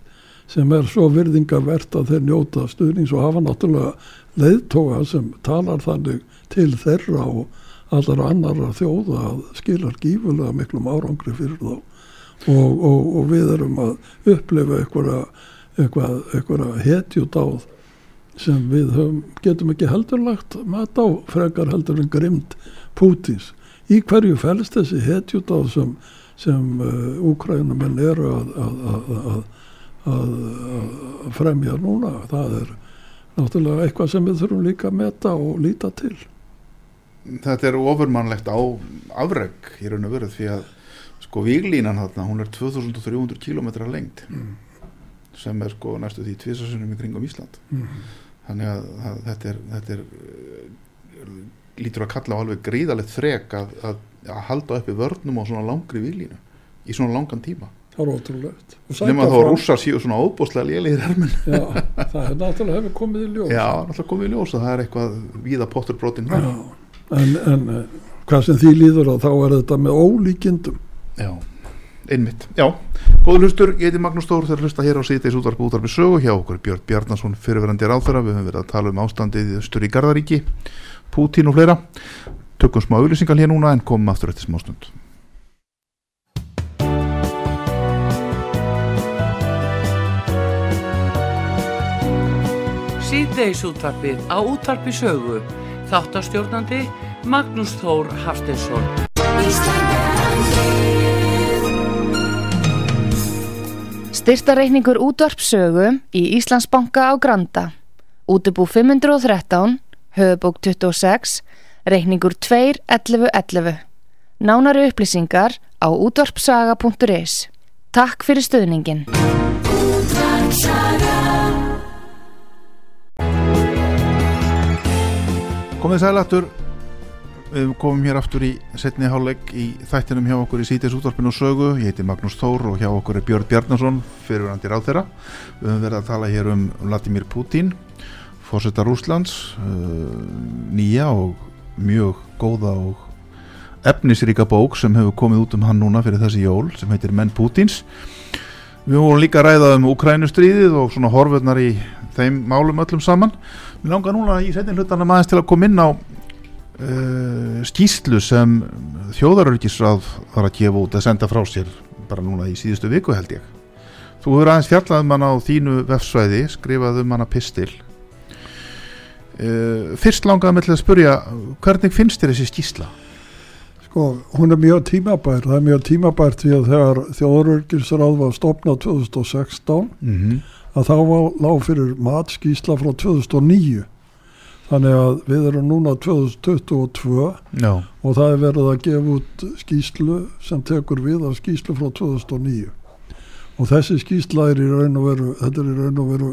sem er svo virðingarvert að þeir njóta stuðnings og hafa náttúrulega leiðtóga sem talar þannig til þeirra og allar annara þjóða skilar gífulega miklum árangri fyrir þá og, og, og við erum að upplifa einhverja, hetjudáð sem við höfum, getum ekki heldur lagt mat á frekar heldur en grimd Pútins. Í hverju fælst þessi hetjudáð sem, sem uh, úkrænumenn eru að, að, að, að fremja núna. Það er náttúrulega eitthvað sem við þurfum líka að meta og líta til. þetta er ofurmannlegt á afreg í raun og veru því að sko víglínan þarna, hún er 2300 km lengt sem er sko næstu því tvisasunum í kringum Ísland þannig að, að þetta er, þetta er uh, lítur að kalla á alveg gríðalegt þrek að, að, að halda uppi vörnum á svona langri víglínu í svona langan tíma Það er ótrúlegt. Nema þá rússar síu svona óbúslega lélegir herminn Já, það er náttúrulega hefur komið í ljós. já, náttúrulega komið í ljós að það er eitthvað víða pottur brotin en, en eh, hvað sem því líður þá er þetta með ólíkindum. Já, einmitt. Já, góður hlustur, ég heiti Magnús Stór þegar hlusta hér á síðdeis útvarpi útvarpi sögu hjá okkur Björn Bjarnason fyrirverandi ráþara við höfum verið að tala um ástandið í Garðaríki Pútín og fleira tökum smá auðlýsingal hér núna en komum aftur eftir smá stund Síðdeis útvarpið á útvarpi sögu Þáttastjórnandi Magnús Þór Hafsteinsson. Styrtareikningur útvarpsögu í Íslandsbanka á Granda. Útubú 513, höfubók 26, reikningur 2.11.11. Nánari upplýsingar á útvarpsaga.is. Takk fyrir stöðningin. Komið sælættur Við komum hér aftur í setni hálfleik í þættinum hjá okkur í sítis útvarpinu og sögu. Ég heiti Magnús Þór og hjá okkur er Björn Bjarnason fyrirverandi ráð þeirra Við höfum verið að tala hér um Vladimir Putin fórseta Rúslands uh, nýja og mjög góða og efnisríka bók sem hefur komið út um hann núna fyrir þessi jól sem heitir Menn Putins Við vorum líka að ræða um Ukrænustríðið og svona horfurnar í þeim málum öllum saman Mér langar núna í setni hlutanum aðeins til að koma inn á uh, skýslu sem þjóðarörgisráð var að gefa út að senda frá sér bara núna í síðustu viku held ég Þú hefur aðeins fjallað um hann á þínu vefsvæði, skrifað um hann að pistil uh, Fyrst langaði mig til að spurja hvernig finnst þér þessi skýsla? Sko, hún er mjög tímabær, það er mjög tímabært því að þegar þjóðurörgisráð var stopnað 2016 Mm -hmm. Að þá var lág fyrir matskísla frá 2009 þannig að við erum núna 2022 Já, og það er verið að gefa út skíslu sem tekur við af skíslu frá 2009 og þessi skísla er í raun og veru þetta er í raun og veru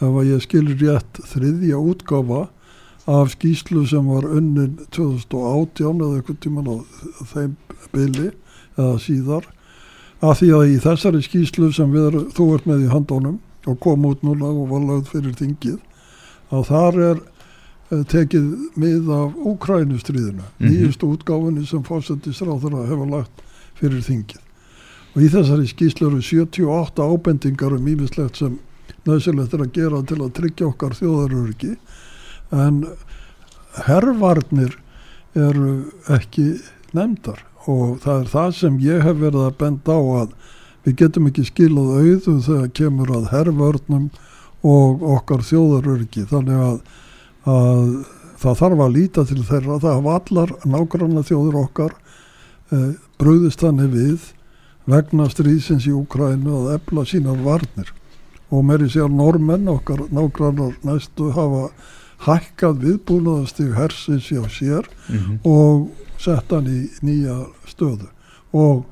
ef að ég skilur rétt þriðja útgáfa af skíslu sem var unnin 2018 eða eitthvað tíman á þeim byli eða síðar. Af því að í þessari skíslu sem við, þú ert með í handónum og kom út núna og var lagð fyrir þingið að þar er eh, tekið mið af Úkrænustríðinu, mm Mhm. nýjustu útgáfunni sem fórsetisráðara hefur lagt fyrir þingið. Og í þessari skýslu eru 78 ábendingar um ímislegt sem nöðsilegt er að gera til að tryggja okkar þjóðaröryggi en herrvarnir eru ekki nefndar og það er það sem ég hef verið að benda á að við getum ekki skilað auðu þegar kemur að herrvörnum og okkar þjóðaröryggi. Þannig að, að það þarf að líta til þeirra. Það hafa allar nágranna þjóður okkar eh, brúðist þannig við vegna stríðsins í Úkrænu að efla sínar varnir. Og meiri sér normenn okkar nágrannar næstu hafa hækkað viðbúnaðastig hersins hjá sér mm og sett hann í nýja stöðu. Og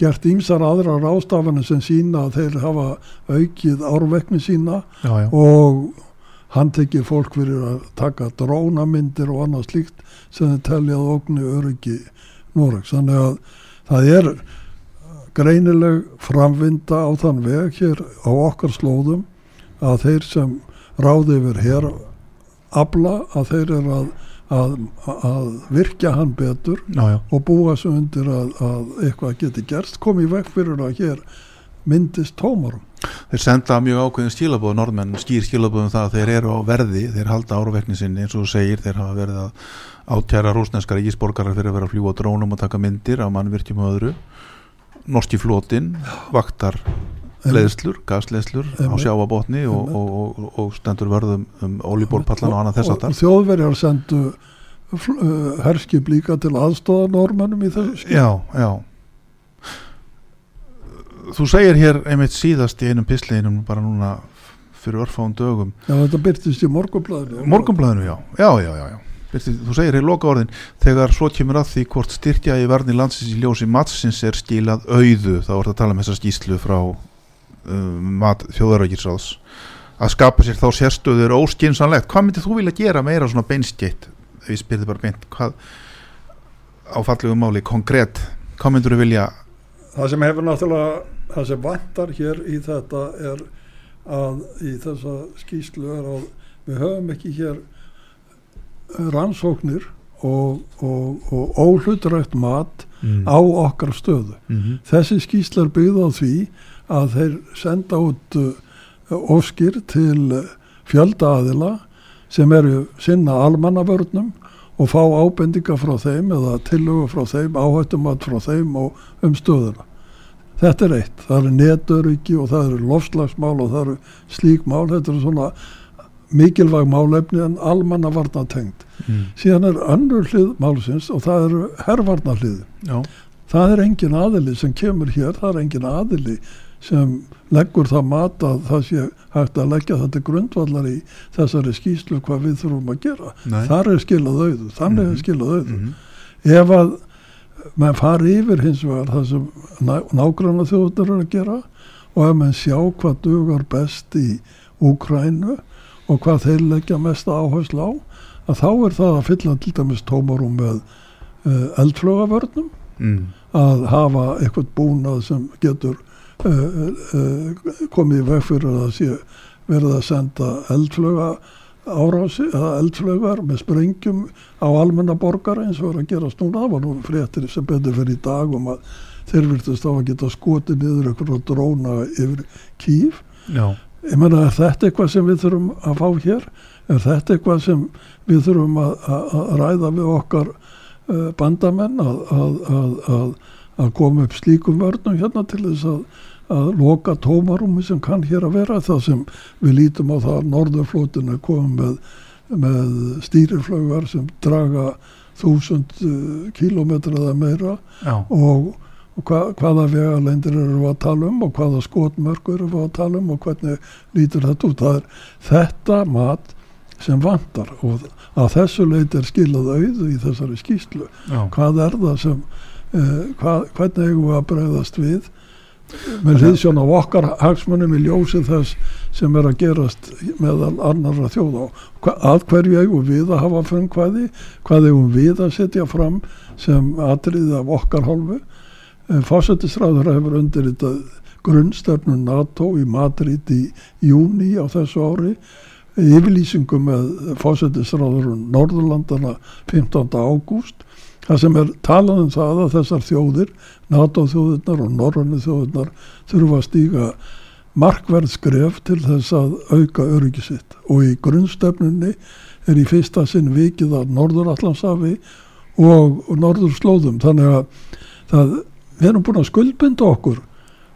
gert ýmsar aðrar ástafanir sem sína að þeir hafa aukið árvekni sína já, já. og hann tekið fólk fyrir að taka drónamyndir og annað slíkt sem þeir teljað ógni öryggi Noregs. Þannig að það er greinileg framvinda á þann veg hér á okkar slóðum að þeir sem ráði yfir hér afla að þeir eru að, að, að virkja hann betur já, já. og búa svo undir að, að eitthvað geti gerst komið vekk fyrir að hér myndist tómarum. Þeir senda mjög ákveðin skilabóð norðmenn, skýr skilabóð um það að þeir eru á verði, þeir halda áruvekni sinni eins og segir, þeir hafa verið að átjæra rúsneskara ísborgarar fyrir að vera að fljúa drónum og taka myndir af mannvirkjum og öðru norski flótin, vaktar leðslur, gasleðslur á sjáabotni og, og, og, og stendur vörðum um ólíbórpallan og annað þess að og þjóðverjar sendu fl- uh, herskip líka til aðstóða normannum í þessu skip. Já, já. Þú segir hér einmitt síðast í einum pisleginum bara núna fyrir örfáum dögum. Já, þetta byrtist í morgunblæðinu. Morgunblæðinu, já, já, já, já, já. Birti, Þú segir hér loka orðin þegar svo kemur að því hvort styrkja í varni landsins í ljósi matsins er skilað auðu. Þá er það að tala um þessa skýslu frá um, mat þjóðarækisráðs að skapa sér þá sérstöðu er óskinsanlegt hvað myndir þú vilja gera meira svona beinskeitt ef ég spyrði bara beint hvað á fallegu máli konkrétt hvað myndir þú vilja? Það sem hefur náttúrulega, það sem vantar hér í þetta er að í þessa skýslu er að við höfum ekki hér rannsóknir og, og, og óhlutrætt mat mm. á okkar stöðu. mm Þessi skýsla er byggð á því að þeir senda út óskir til uh, fjölda aðila sem eru sinna almannavörnum og fá ábendinga frá þeim eða tillögu frá þeim, áhættumat frá þeim og um stöðuna. Þetta er eitt. Það eru netöryggi og það eru lofslagsmál og það eru slík mál. Þetta eru svona mikilvæg málefni en almanna varna tengt mm. síðan er önnur hlið málsins og það eru herrvarna hlið já, það er engin aðili sem kemur hér það er engin aðili sem leggur það mat að það sé hægt að leggja þetta grundvallar í þessari skýslu hvað við þurfum að gera Nei. þar er skilað auðu, þannig Mhm. er skilað auðu mm. ef að menn fari yfir hins vegar það sem ná, nágranna þjóðunar eru að gera og ef menn sjá hvað dugar best í Úkrænu og hvað þeir leggja mesta áherslu á að þá er það að fylla til dæmis tómarum með uh, eldflögavörnum Mm. að hafa eitthvað búnað sem getur komið í veg fyrir að það sé verið að senda eldflöga árási eða eldflögar með sprengjum á almenna borgara eins og er að gerast núna. Það var nú fréttir sem betur fyrir í dag um að þeir virtust á að geta skotið niður eitthvað dróna yfir kýf já, ég meina er þetta eitthvað sem við þurfum að fá hér? Er þetta eitthvað sem við þurfum að, að, að ræða við okkar uh, bandamenn að, að, að, að, að koma upp slíkum vörnum hérna til þess að, að loka tómarúmi sem kann hér að vera það sem við lítum á það að norðurflótinu komum með, með stýriflögar sem draga þúsund uh, kílómetra eða meira já, og, og hva, hvaða vegalendir eru við að tala um og hvaða skotmörk eru við að tala um og hvernig lítur þetta út. Það er þetta mat sem vantar og að þessu leit er skilað auðu í þessari skýslu. já. Hvað er það sem, uh, hvað, hvernig eigum við að bregðast við með hlýðsjón á okkar hagsmunum í ljósi þess sem er að gerast meðal annara þjóða. Að hverju eigum við að hafa frumkvæði? Hvað eigum við að setja fram sem atriði af okkar hálfu? Fósettisræður hefur undir þetta grunnstefnu NATO í Madrid í júni á þessu ári. Yfirlýsingu með fósettisræður Norðurlandana 15. ágúst það sem er talað um það að þessar þjóðir NATO þjóðirnar og Norrannu þjóðirnar þurfa að stíga markverð skref til þess að auka öryggisitt og í grunnstefnunni er í fyrsta sinn vikið að Norðurallansafi og, og Norðurslóðum. Þannig að það, við erum búin að skuldbinda okkur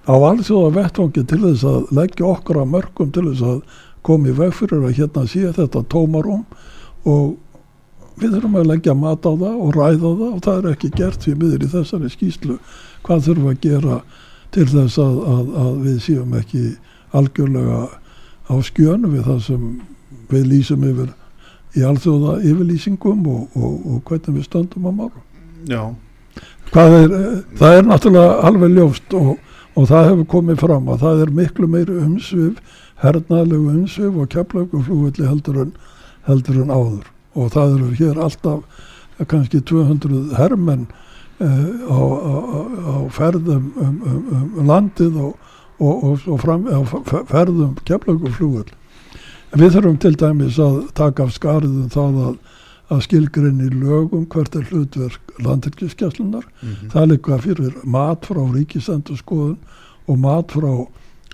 á alþjóða vettvangi til þess að leggja okkur að mörgum til þess að koma í veg fyrir að hérna sé þetta tómarum og við þurfum að leggja mat á það og ræða það og það er ekki gert við miður í þessari skýslu hvað þurfum að gera til þess að, að, að við séum ekki algjörlega á skjönu við það sem við lýsum yfir í alþjóða yfirlýsingum og, og, og hvernig við stöndum á málum. það er náttúrulega alveg ljóst og, og það hefur komið fram að það er miklu meiri umsvif, hernaðlegu umsvif og keflaugu flúvilli heldur en, heldur en áður og það eru hér alltaf eh, kannski 200 hermenn uh, á, á, á ferðum um, um, um landið og, og, og, og fram, ferðum keflaugu flúvill. Við þurfum til dæmis að taka af skariðum það að, að skilgrinni lögum hvert er hlutverk landhelgiskeslunar Mm það er líka fyrir mat frá ríkisendurskoðun og mat frá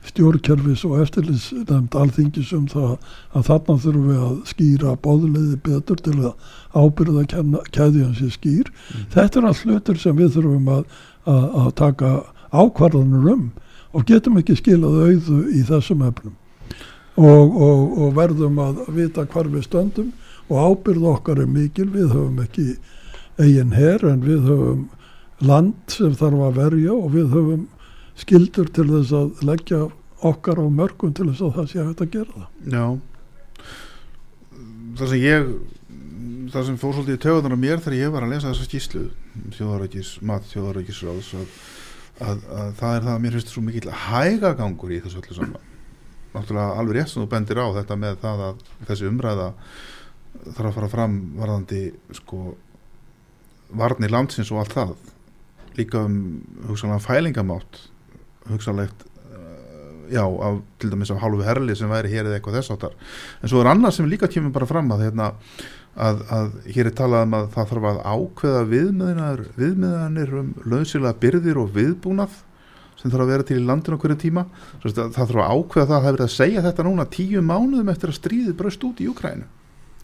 stjórnkerfis og eftirlitsnefnd alþingis um það að þarna þurfum við að skýra bóðleiði betur til að ábyrða kæðjan sér skýr. Þetta er allt hlutur sem við þurfum að, að, að taka ákvarðanur um og getum ekki skilað auðu í þessum efnum. Og, og, og verðum að vita hvar við stöndum og ábyrð okkar er mikil, við höfum ekki eigin her en við höfum land sem þarf að verja og við höfum skildur til þess að leggja okkar á mörgum til þess að það sé hægt að gera það. Já. Það sem ég það sem fór svolítið í tögunar á mér þegar ég var að lesa þessa skýslu þjóðarækis, mat þjóðarækisráðs að, að, að það er það að mér finnst svo mikill hægagangur í þessu öllu saman. Náttúrulega alveg rétt sem þú bendir á þetta með það að þessi umræða þarf að fara fram varðandi sko varnir landsins og allt það. Líka um hugsanlega fælingamátt hugsanlegt uh, já, af, til dæmis af hálfu herli sem væri hér eða eitthvað þess áttar en svo er annað sem líka kemur bara fram að, hérna, að, að hér er talað um að það þarf að ákveða viðmiðanir, um launsilega byrðir og viðbúnað sem þarf að vera til í landinu á hverju tíma. Svo að það þarf að ákveða það að það hefur að segja þetta núna tíu mánuðum eftir að stríðið braust út í Júkrænu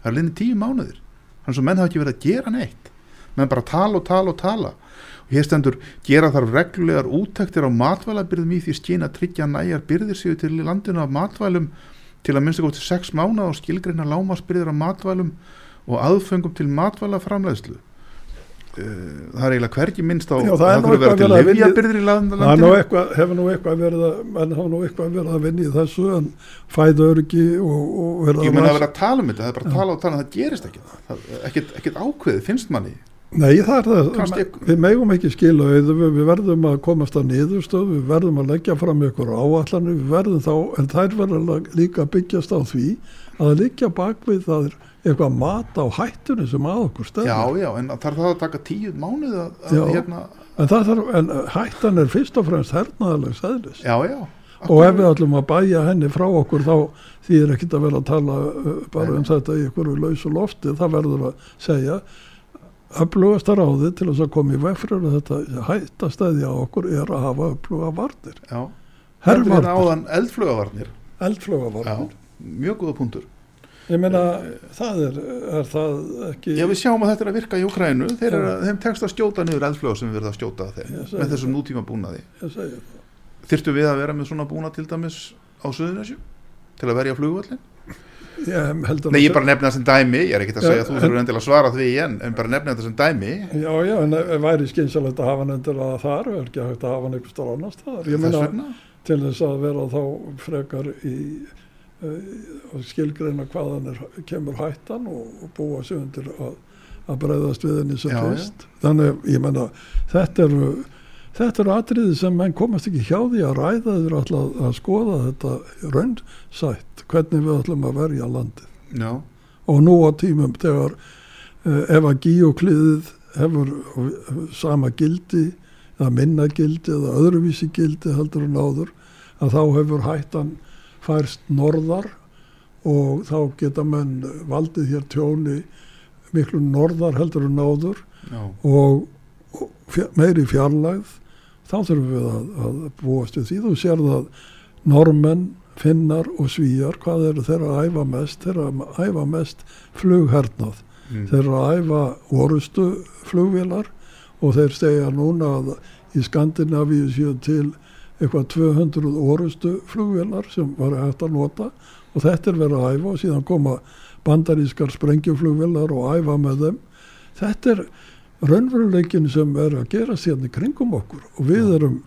það er linni tíu mánuðir. Þannig að menn hafa ekki verið að gera neitt. Menn bara tala og tala og tala hér stendur gera þarf reglulegar úttektir á matvælabyrðum í því skýna tryggja næjar byrðir séu til landinu af matvælum til að minnst ekki til sex mánuð og skilgreina lámasbyrðir á matvælum og aðfengum til matvæla framleiðslu það er eiginlega hvergi minnst á Já, það er það þurfa að til verið að vinna- lifjabyrðir í land- Það nú landinu eitthvað, hefur nú eitthvað verið að, verið að vinna í þessu en fæða öryggi og, og verið ég menna að vera að tala um þetta, það er bara að tala og tala það gerist ekki, það, ekkit, ekkit ákveðið finnst manni, Nei, það er það, Kannski- við megum ekki skila auðu, við, verðum að komast að niðurstöð, við verðum að leggja fram ykkur áallanir, við verðum þá, en þær verður líka að byggjast á því að liggja bakvið það er eitthvað mat á hættunni sem að okkur stefnir. já já, en þarf það að taka tíu mánuð að, að Já. hérna, En, þarf, en hættan er fyrst og fremst hernaðarlegs eðlis. já já Og ef við ætlum að bæja henni frá okkur þá þýðir ekkit að vera að tala uh, bara Nei, um þetta í ykkur lausu lofti. Það verður að segja öflugasta ráði til þess að koma í veg fyrir þetta hættastæði á okkur er að hafa öfluga varnir. Hervarnir. Hervarnir, áðan eldflugavarnir eldfluga já, varnir. mjög góða punktur Ég meina, það er, er það ekki... Já, við sjáum að þetta er að virka í Ukrænu þeir eru að, þeim tekst að skjóta niður eldflög sem við verðum að skjóta að þeim með þessum nútíma búnaði Ég segi það. Þyrftu við að vera með svona búna til dæmis á Suðunesju til að verja flugvöllin? Nei, ég bara nefna það sem dæmi ég er ekkert að segja að þú þurfur endilega að svara því en, en bara nefna þetta sem dæmi Já, já, en væri skynsalegt að hafa hann endilega þar og er ekki hægt að hafa hann einhver starf annars þar. Ég meina, til þess að vera þá frekar í uh, skilgreina hvaðan er, kemur hættan og, og búa sig undir að, að breyðast við henni sem fyrst. Þannig, ég menna, þetta eru Þetta eru atriði sem menn komast ekki hjá því að ræða þeir alltaf að skoða þetta raunsætt, hvernig við ætlum að verja landið. Já, Og nú á tímum þegar uh, ef að gíokliðið hefur sama gildi eða minna gildi eða öðruvísi gildi heldur en áður að þá hefur hættan færst norðar og þá geta menn valdið hér tjóni miklu norðar heldur en áður já, og, meiri fjarlægð þá þurfum við að, að búast við því. Þú sér það normenn, finnar og svíjar hvað eru þeirra að æfa mest? Þeirra að æfa mest flughernað. Mm. þeir eru að æfa orustu flugvélar og þeir stegja núna að í Skandinavíu séu til eitthvað 200 orustu flugvélar sem var hægt að nota og þetta er verið að æfa og síðan koma bandarískar sprengjuflugvélar og æfa með þeim. Þetta er raunveruleikin sem er að gera sérna í kringum okkur. Og við erum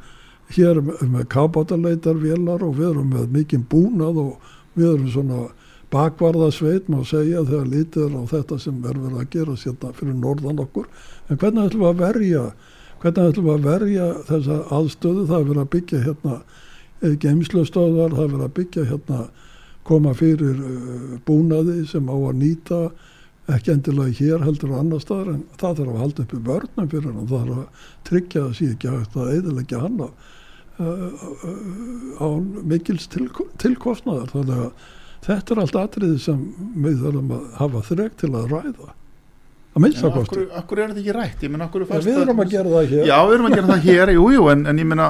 hér með kábátaleitarvélar og við erum með mikinn búnað og við erum svona bakvarðasveit má segja þegar lítið er á þetta sem er verið að gera sérna fyrir norðan okkur. En hvernig ætlum við að verja hvernig ætlum við að verja þessa aðstöðu? Það er verið að byggja hérna geimslustöðar, það er verið að byggja hérna koma fyrir uh, búnaði sem á að nýta ekki endilega hér heldur á annar staðar en það þarf að halda upp í vörnum fyrir hann það þarf að tryggja að sé ekki hægt að eðilegja hann uh, uh, án mikils til, tilkostnaðar. Þannig að þetta er allt atriði sem við þurfum að hafa þreg til að ræða að minnsta kosti. akkur, er þetta ekki rætt? Akkur ja, við erum að gera það hér. Já, við erum að gera það hér, <laughs> jú, jú, en, en ég meina,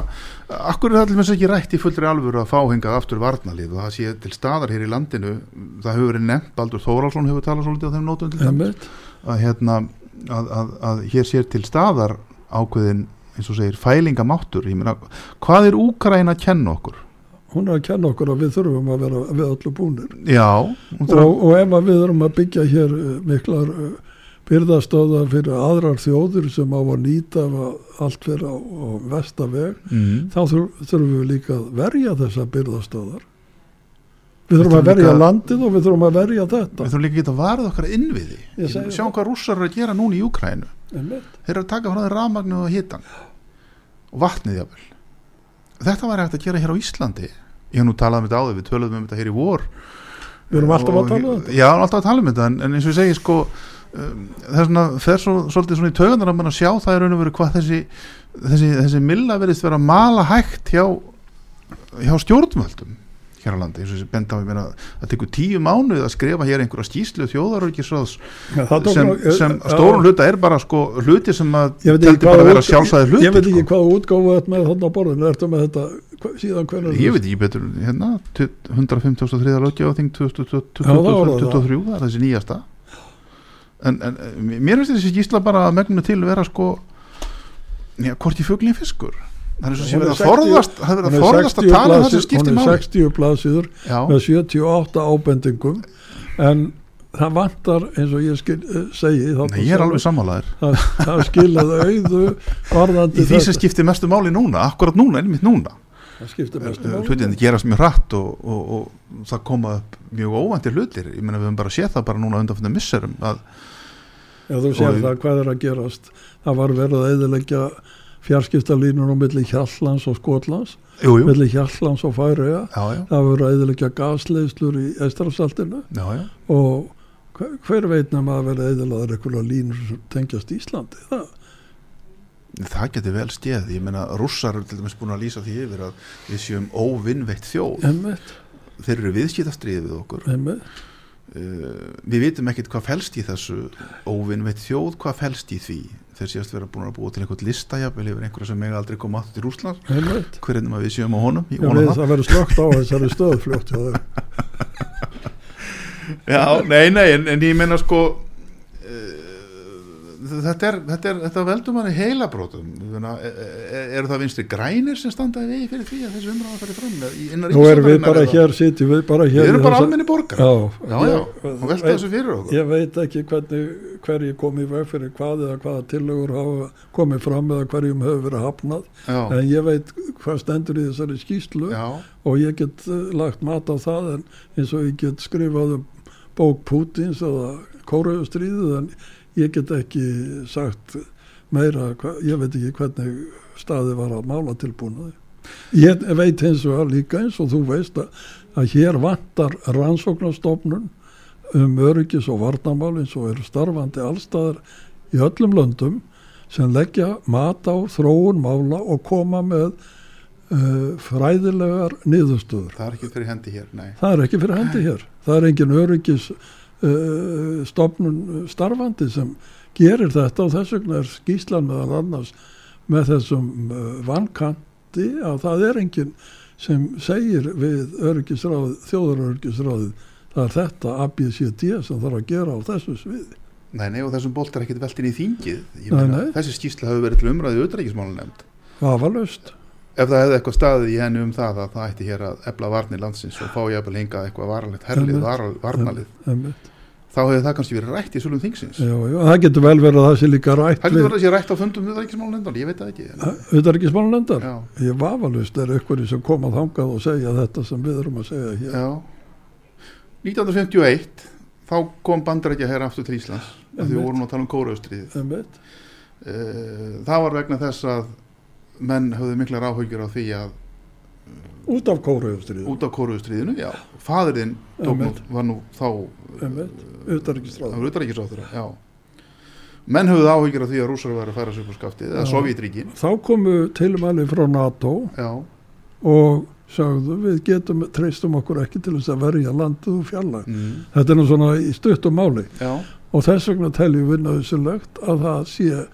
akkur er allir ekki rætt í fullri alvöru að fá hingað aftur varnalið og það sé til staðar hér í landinu, það hefur verið nefnt, Baldur Þóralsson hefur talað svolítið á þeim nótum til Einmitt. að, hérna, að, að, að hér sé til staðar ákveðin, eins og segir, fælingamáttur, ég meina, hvað er Úkraina að kenna okkur? hún er að kenna okkur að við þurfum að vera við öllu búnir. Já, og, og ef við erum að byggja hér uh, miklar uh, byrðastöðar fyrir aðrar þjóður sem á að nýta allt fyrir á, á vestaveg mm, þá þurf, þurfum við líka að verja þessa byrðastöðar við þurfum að verja líka- landið og við þurfum að verja þetta. Við þurfum líka að geta varð okkar innviði, Ég Ég segi meina, sjá það. hvað rússar eru að gera núna í Einmitt. þeir eru að taka frá þeir rafmagnu og hitan og vatnið jáfnvel þetta var hægt að gera hér á Íslandi. Ég hef nú talað um þetta áður, við töluðum um þetta hér í vor. Við erum alltaf að tala um þetta. Já, alltaf að tala um þetta en, en eins og ég segi sko það er svona, fer svo, svolítið svona í tauganar að mann að sjá það er raun og veru hvað þessi þessi, þessi milla verðist vera mala hægt hjá, hjá stjórnvöldum hér á landi, eins og þessi benda á ég meina það tekur tíu mánuð að skrifa hér einhverja skýslu þjóðarörgisráðs Ja, sem, sem já, stórum hluta er bara sko hluti sem að ekki bara að vera sjálfsæði hluti ég veit ekki sko. hvað útgáfu þetta með þarna á borðinu ertu með þetta hva- síðan hvernig ég veit ekki betur hérna 153. lögja á þing Já, það var það. 2023 það er þessi nýjasta en, en mér finnst þessi gísla bara að megnum til vera sko já, hvort í fuglin fiskur. Það er svo sem er verið að 60 forðast það er verið að forðast að 60 tala um það sem skiptir hún er máli. 60 blaðsíður já, með 78 ábendingum. En það vantar eins og ég skil, uh, segi Nei, ég er alveg sammálaðir það, það skilaði auðu í því sem skiptir mestu máli núna akkurat núna, einmitt núna hlutin gerast mjög hratt og, og, og það koma upp mjög óvæntir hlutir. Ég meina við höfum bara séð það bara núna undanfjöndum misserum að, ef þú og- það hvað er að gerast? Það var verið að eðilegja fjarskiptalínur á milli Hjallands og Skotlands jú, jú, milli Hjallands og já, já, það var verið að eðilegja gasleislur í Estrafsaltinu já, já. Og hver- hver veit nefn að verið eðilaður einhverja línur sem tengjast Íslandi það, það getur vel stéð, ég meina rússar eru til dæmis búin að lýsa því yfir að við séum óvinnveitt þjóð, emmitt, þeir eru viðskiptastriðið við okkur. Emmitt uh, við vitum ekkit hvað felst í þessu óvinnveitt þjóð, hvað felst í því? Þeir séast vera búin að búa til einhvern listajafel yfir einhverja sem mega aldrei koma aftur til Rússland einmitt. Hver er nema við séum á honum, Já, við, það verður slögt á þessari stöð fljótt hjá þeim. <laughs> Já, nei, nei, en, en ég meina sko uh, þetta er, þetta er, þetta veldur manni heilabrótum eru það vinstri grænir sem standa í vegi fyrir því að þessi umræða færi fram Nú erum við bara hér, sitjum við bara hér við erum bara almenni borgar Já, já, já, og velta þessu fyrir okkur. Ég veit ekki hvernig, hverju kom í veg fyrir hvað eða hvaða tillögur hafa komið fram eða hverjum hefur verið hafnað. Já, en ég veit hvað stendur í þessari skýslu og ég get uh, lagt mat á það en eins og ég get skrifað um bók Pútins eða Kóraugustríðið en ég get ekki sagt meira, ég veit ekki hvernig staði var að mála tilbúnaði. Ég veit eins og að líka eins og þú veist að, að hér vantar rannsóknarstofnun um öryggis og varnamál eins og eru starfandi allstaðar í öllum löndum sem leggja mat á þróun mála og koma með uh, fræðilegar niðurstöður. það er ekki fyrir hendi hér, nei Það er ekki fyrir hendi hér. Það er engin öryggis uh, stofnun starfandi sem gerir þetta og þess vegna er skýslan meðal annars með þessum uh, vankanti að það er engin sem segir við öryggisráð, þjóðaröryggisráðið það er þetta ABCD sem þarf að gera á þessu sviði. nei, nei, og þessum bolt er ekkit veltin í þingið Ég Nei, meina, nei. þessi skýrsla hefur verið til umræði auðrækismálun nefnd Vafalaust. ef það hefði eitthvað staðið í henni um það að það ætti hér að ebla varnir landsins og fá jafnvel hingað eitthvað varalegt herlið, varnalið. Þá hefði það kannski verið rætt í svolum þingsins Já, já, það getur vel verið að það sé líka rætt Það getur verið að sé rætt á fundum við ríkismálunendan, ég veit það ekki. Já, Ég vafalaust er ykkur sem kom að þangað og segja þetta sem við erum að segja hér. já. 1951, þá kom bandarækja hér aftur til Íslands, af því við vorum að tala um kóraustríð. Einmitt. Það var vegna þess að menn höfðu miklar áhugjur á því að Út af kóruðustriðu. út af kóraustríðinu, já, var það Utanríkisráð. var utaríkisráður, já. Menn höfðu áhugjur á því að rússar væri að færa sig upp á skaftið, eða. Sovjetríkin, Þá komu tilmæli frá NATO já, og sagðu við getum, treystum okkur ekki til þess að verja landið og fjalla. mm, Þetta er nú svona í stuttum máli já, og þess vegna teljum við nöðsulegt að það sé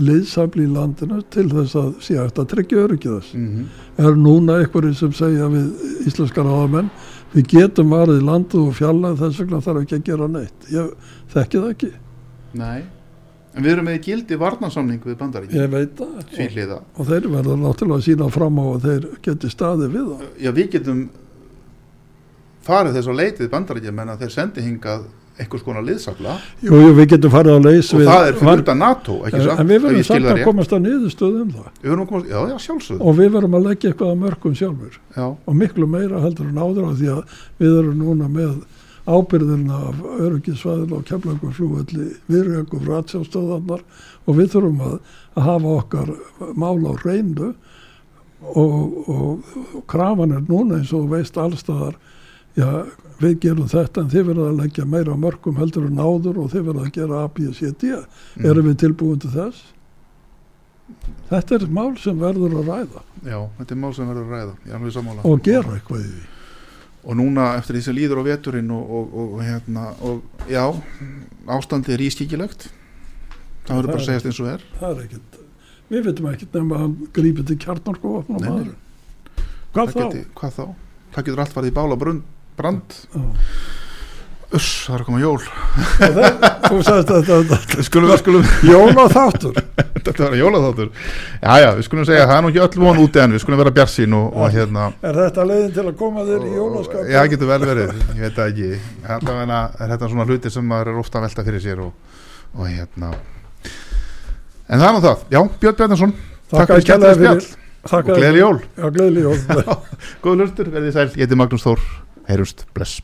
liðsafli í landinu til þess að sé hægt að tryggja öryggið þess. mm, Er núna einhverjum sem segja við íslenskar áðamenn við getum varðið landið og fjalla þess vegna þarf ekki að gera neitt. Ég þekki það ekki. nei. En við erum með gildi varnarsamning við bandaríkin, Ég veit það. Og, og þeir verður náttúrulega að sína fram á að þeir geti staðið við það. Já, við getum farið þess að leitið bandaríkja menn að þeir sendi hingað einhvers konar liðsafla Jú, jú, við getum farið á leys og við það er fyrir utan NATO, ekki satt? En við verðum samt að komast að niðurstöðu um það. Komast, já, já, sjálfsögðu. Og við verðum að leggja eitthvað að mörgum sjálfur. Já, Og miklu meira heldur en áður á því að við erum núna með ábyrðina af öryggisvæðil og kemlangum flúvelli virðjöngum ratsjástöðarnar og við þurfum að, að hafa okkar mál á reynu og, og, og krafan er núna eins og veist allstaðar já, við gerum þetta en þið verður að leggja meira mörgum heldur en áður og þið verður að gera A, B, C, D Mm. erum við tilbúin til þess þetta er mál sem verður að ræða já, þetta er mál sem verður að ræða, og gera eitthvað í því Og núna eftir því sem líður á veturinn og, og, og, hérna, og já, ástandið er ískikilegt. Það verður bara að segjast eins og er. það er ekkert við veitum ekkert nema að hann grípi til maður hvað Það þá? Hvað þá? Það getur allt farið í bála brund, brand. Uss, það er að koma jól. Það- þú sagðist þetta, þetta Skulum, skulum. Jóla þáttur <laughs> þetta var jólaþáttur. Já já, við skulum segja, það er nú ekki öll von úti en við skulum vera bjarsín og, og hérna Er þetta leiðin til að koma þér í jólaskap? já, getur vel verið, ég veit það ekki. Þetta er þetta svona hluti sem maður er ofta að velta fyrir sér og, og hérna. En það er nú það, já, Björn Bjarnason takk fyrir skemmtilega spjall og gleðileg jól. Já, gleðileg jól. <laughs> Góð hlustur, verðið sæl, ég heiti Magnús Þór heyrust, bless